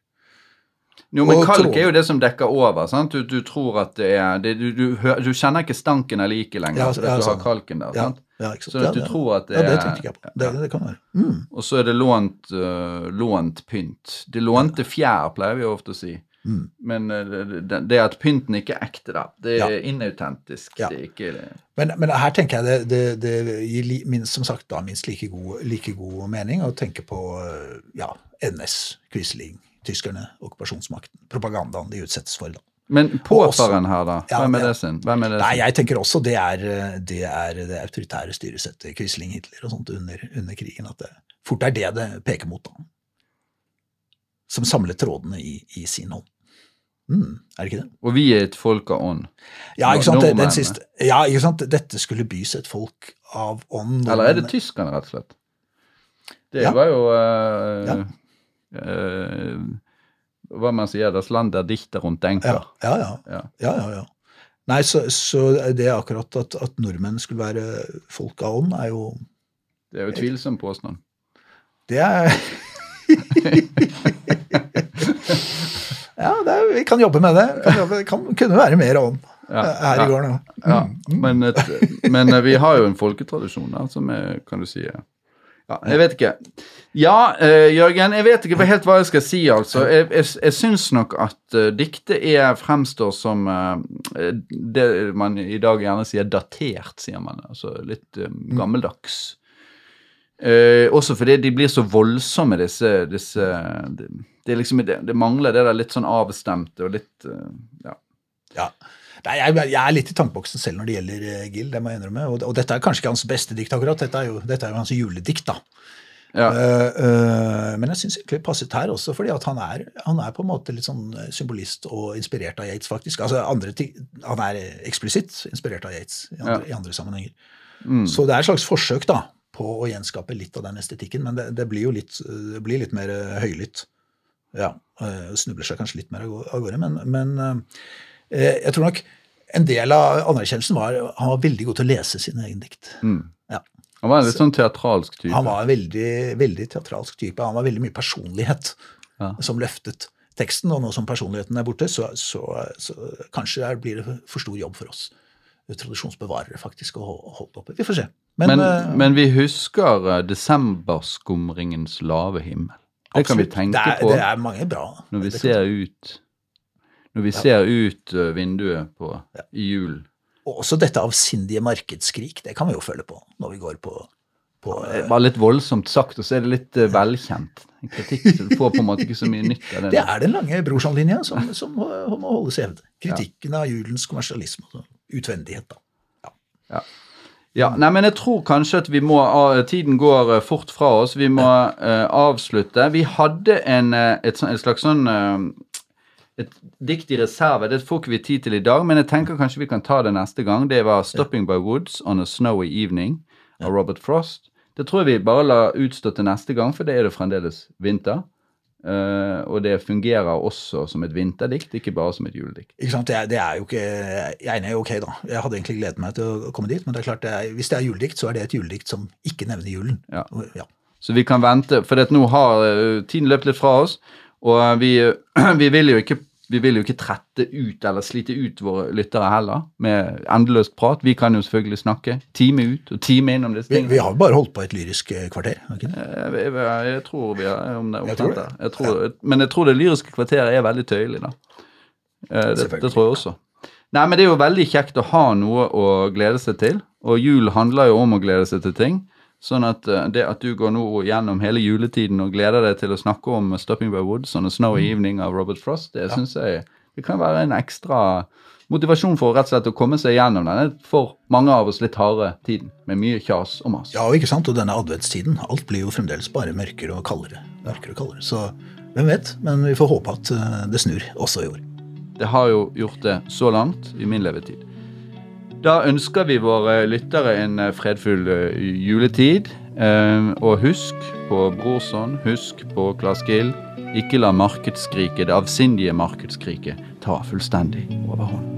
Jo, men kalk er jo det som dekker over. sant? Du, du tror at det er det, du, du, du kjenner ikke stanken av liket lenger, Ja, fordi ja, du har sånn. kalken der. Sant? ja, sant? Så du tror at det ja, det er- tenkte jeg på. Det, det kan være. Mm. Og så er det lånt, uh, lånt pynt. Det lånte fjær, pleier vi ofte å si. Mm. Men uh, det, det at pynten ikke er ekte, da, det er inautentisk. Det er ikke Men, men her tenker jeg det, det, gir minst, som sagt da minst like god, like god mening å tenke på eh, ja, NS, Quisling, tyskerne, okkupasjonsmakten, propagandaen de utsettes for. da. Men påfaren her, da? Hvem er ja. det sin? Hvem er det Nei, jeg tenker også det er eh, det, er det autoritære styresettet, Quisling, Hitler og sånt under, under krigen, at det fort er det det peker mot. da. Som samler trådene i, i sin hånd. Mm, er det ikke det? Og vi er et folk av ånd. Ja, ikke sant? Den, siste, ja, ikke sant? Dette skulle bys et folk av ånd. Eller er det tyskerne, rett og slett? Det Ja. var jo uh, Ja. Hva man sier, das Land der Dichter und Ja, Denker. ja, ja. Ja. ja, ja, ja. Nei, så, så det akkurat at, at nordmenn skulle være folk av ånd, er jo Det er jo tvilsom påstand. Det er Ja, det er, vi kan jobbe med det. Kan jobbe, kan, kunne være mer ånd Ja, her i gården. Mm. Ja, Mm. men, et, men eh, vi har jo en folketradisjon der som er, kan du si eh, Ja, jeg vet ikke. Ja, uh, Jørgen, jeg vet ikke helt hva jeg skal si, altså. Jeg, jeg, jeg syns nok at uh, diktet er fremstår som uh, det man i dag gjerne sier datert, sier man. Altså litt eh, gammeldags. Også fordi de blir så voldsomme, disse, disse det, det, er liksom, det, det mangler det der litt sånn avstemte og litt ja. Ja. Nei, jeg, jeg er litt i tankeboksen selv når det gjelder Gill, det må jeg innrømme. Og, og dette er kanskje ikke hans beste dikt, akkurat. Dette er jo, dette er jo hans juledikt, da. Ja. Uh, eh, men jeg syns egentlig det passet her også, fordi at han er, han er på en måte litt sånn symbolist og inspirert av Yates, faktisk. Altså andre ting, Han er eksplisitt inspirert av Yates i andre, Ja. i andre sammenhenger. Mm. Så det er et slags forsøk da, på å gjenskape litt av den estetikken, men det, det blir jo litt, blir litt mer eh, høylytt. Ja, eh, snubler seg kanskje litt mer av gårde, men, men eh, jeg tror nok en del av anerkjennelsen var han var veldig god til å lese sine egne dikt. Mm. Ja. Han var en litt sånn teatralsk type. Han var en veldig, veldig teatralsk type. Han var veldig mye personlighet Ja. som løftet teksten, og nå som personligheten er borte, så, så, så kanskje det blir det for stor jobb for oss tradisjonsbevarere faktisk å holde oppe. Vi får se. Men, Men, uh, men vi husker eh, desemberskumringens lave himmel. Det kan vi tenke det er, på Det er mange bra. når vi ser ut Når vi ser ut eh, vinduet på, Ja. i julen. Og også dette avsindige markedsskrik, det kan vi jo føle på når vi går på, på Det var litt voldsomt sagt, og så er det litt eh, velkjent. En kritikk, så du får på en måte ikke så mye nytt av det. Det er den lange Brorsan-linja som, som må holdes i hevd. Kritikken av julens kommersialisme utvendighet. da. Ja. ja, nei, men jeg tror kanskje at vi må ah, Tiden går eh, fort fra oss. Vi må uh, avslutte. Vi hadde en, et, sånn- et slags sånn eh, et dikt i reserve. Det får ikke vi tid til i dag, men jeg tenker kanskje vi kan ta det neste gang. Det var 'Stopping by Woods on a Snowy Evening' av Robert Frost. Det tror jeg vi bare lar utstå til neste gang, for det er det fremdeles vinter. Uh, og det fungerer også som et vinterdikt, ikke bare som et juledikt. Ikke sant? Det er, det er jo ikke Jeg er jo ok, da. Jeg hadde egentlig gledet meg til å komme dit, men det er klart det er, hvis det er juledikt, så er det et juledikt som ikke nevner julen. Ja. Ja. Så vi kan vente, for nå har eh, tiden løpt litt fra oss, og vi, <clears throat> vi, vil jo ikke, vi vil jo ikke trette ut eller slite ut våre lyttere heller med endeløst prat. Vi kan jo selvfølgelig snakke time ut og time inn om disse tingene. vi har jo bare holdt på et lyrisk eh, kvarter. ikke det? Jeg, jeg, jeg, jeg tror vi har om det er Jeg tror det. Jeg tror, Men jeg tror det lyriske kvarteret er veldig tøyelig, da. Eh, Det, det tror jeg også. Nei, men det er jo veldig kjekt å ha noe å glede seg til. Og jul handler jo om å glede seg til ting. Sånn at eh, det at du går nå gjennom hele juletiden og gleder deg til å snakke om 'Stopping by Woods' og Snowy Mm. Evening av Robert Frost, det synes jeg det kan være en ekstra motivasjon for rett og slett å komme seg gjennom denne for mange av oss litt harde tiden, med mye kjas og mas. Ja, og ikke sant? Og denne adventstiden. Alt blir jo fremdeles bare mørkere og kaldere. Mørkere og kaldere. Så hvem vet? Men vi får håpe at eh, det snur også i år. Det har jo gjort det så langt i min levetid. Da ønsker vi våre lyttere en eh, fredfull eh, juletid. Eh, Og husk på Brorson, husk på Claes Gill. Ikke la markedsskriket, det avsindige markedsskriket, ta fullstendig overhånd.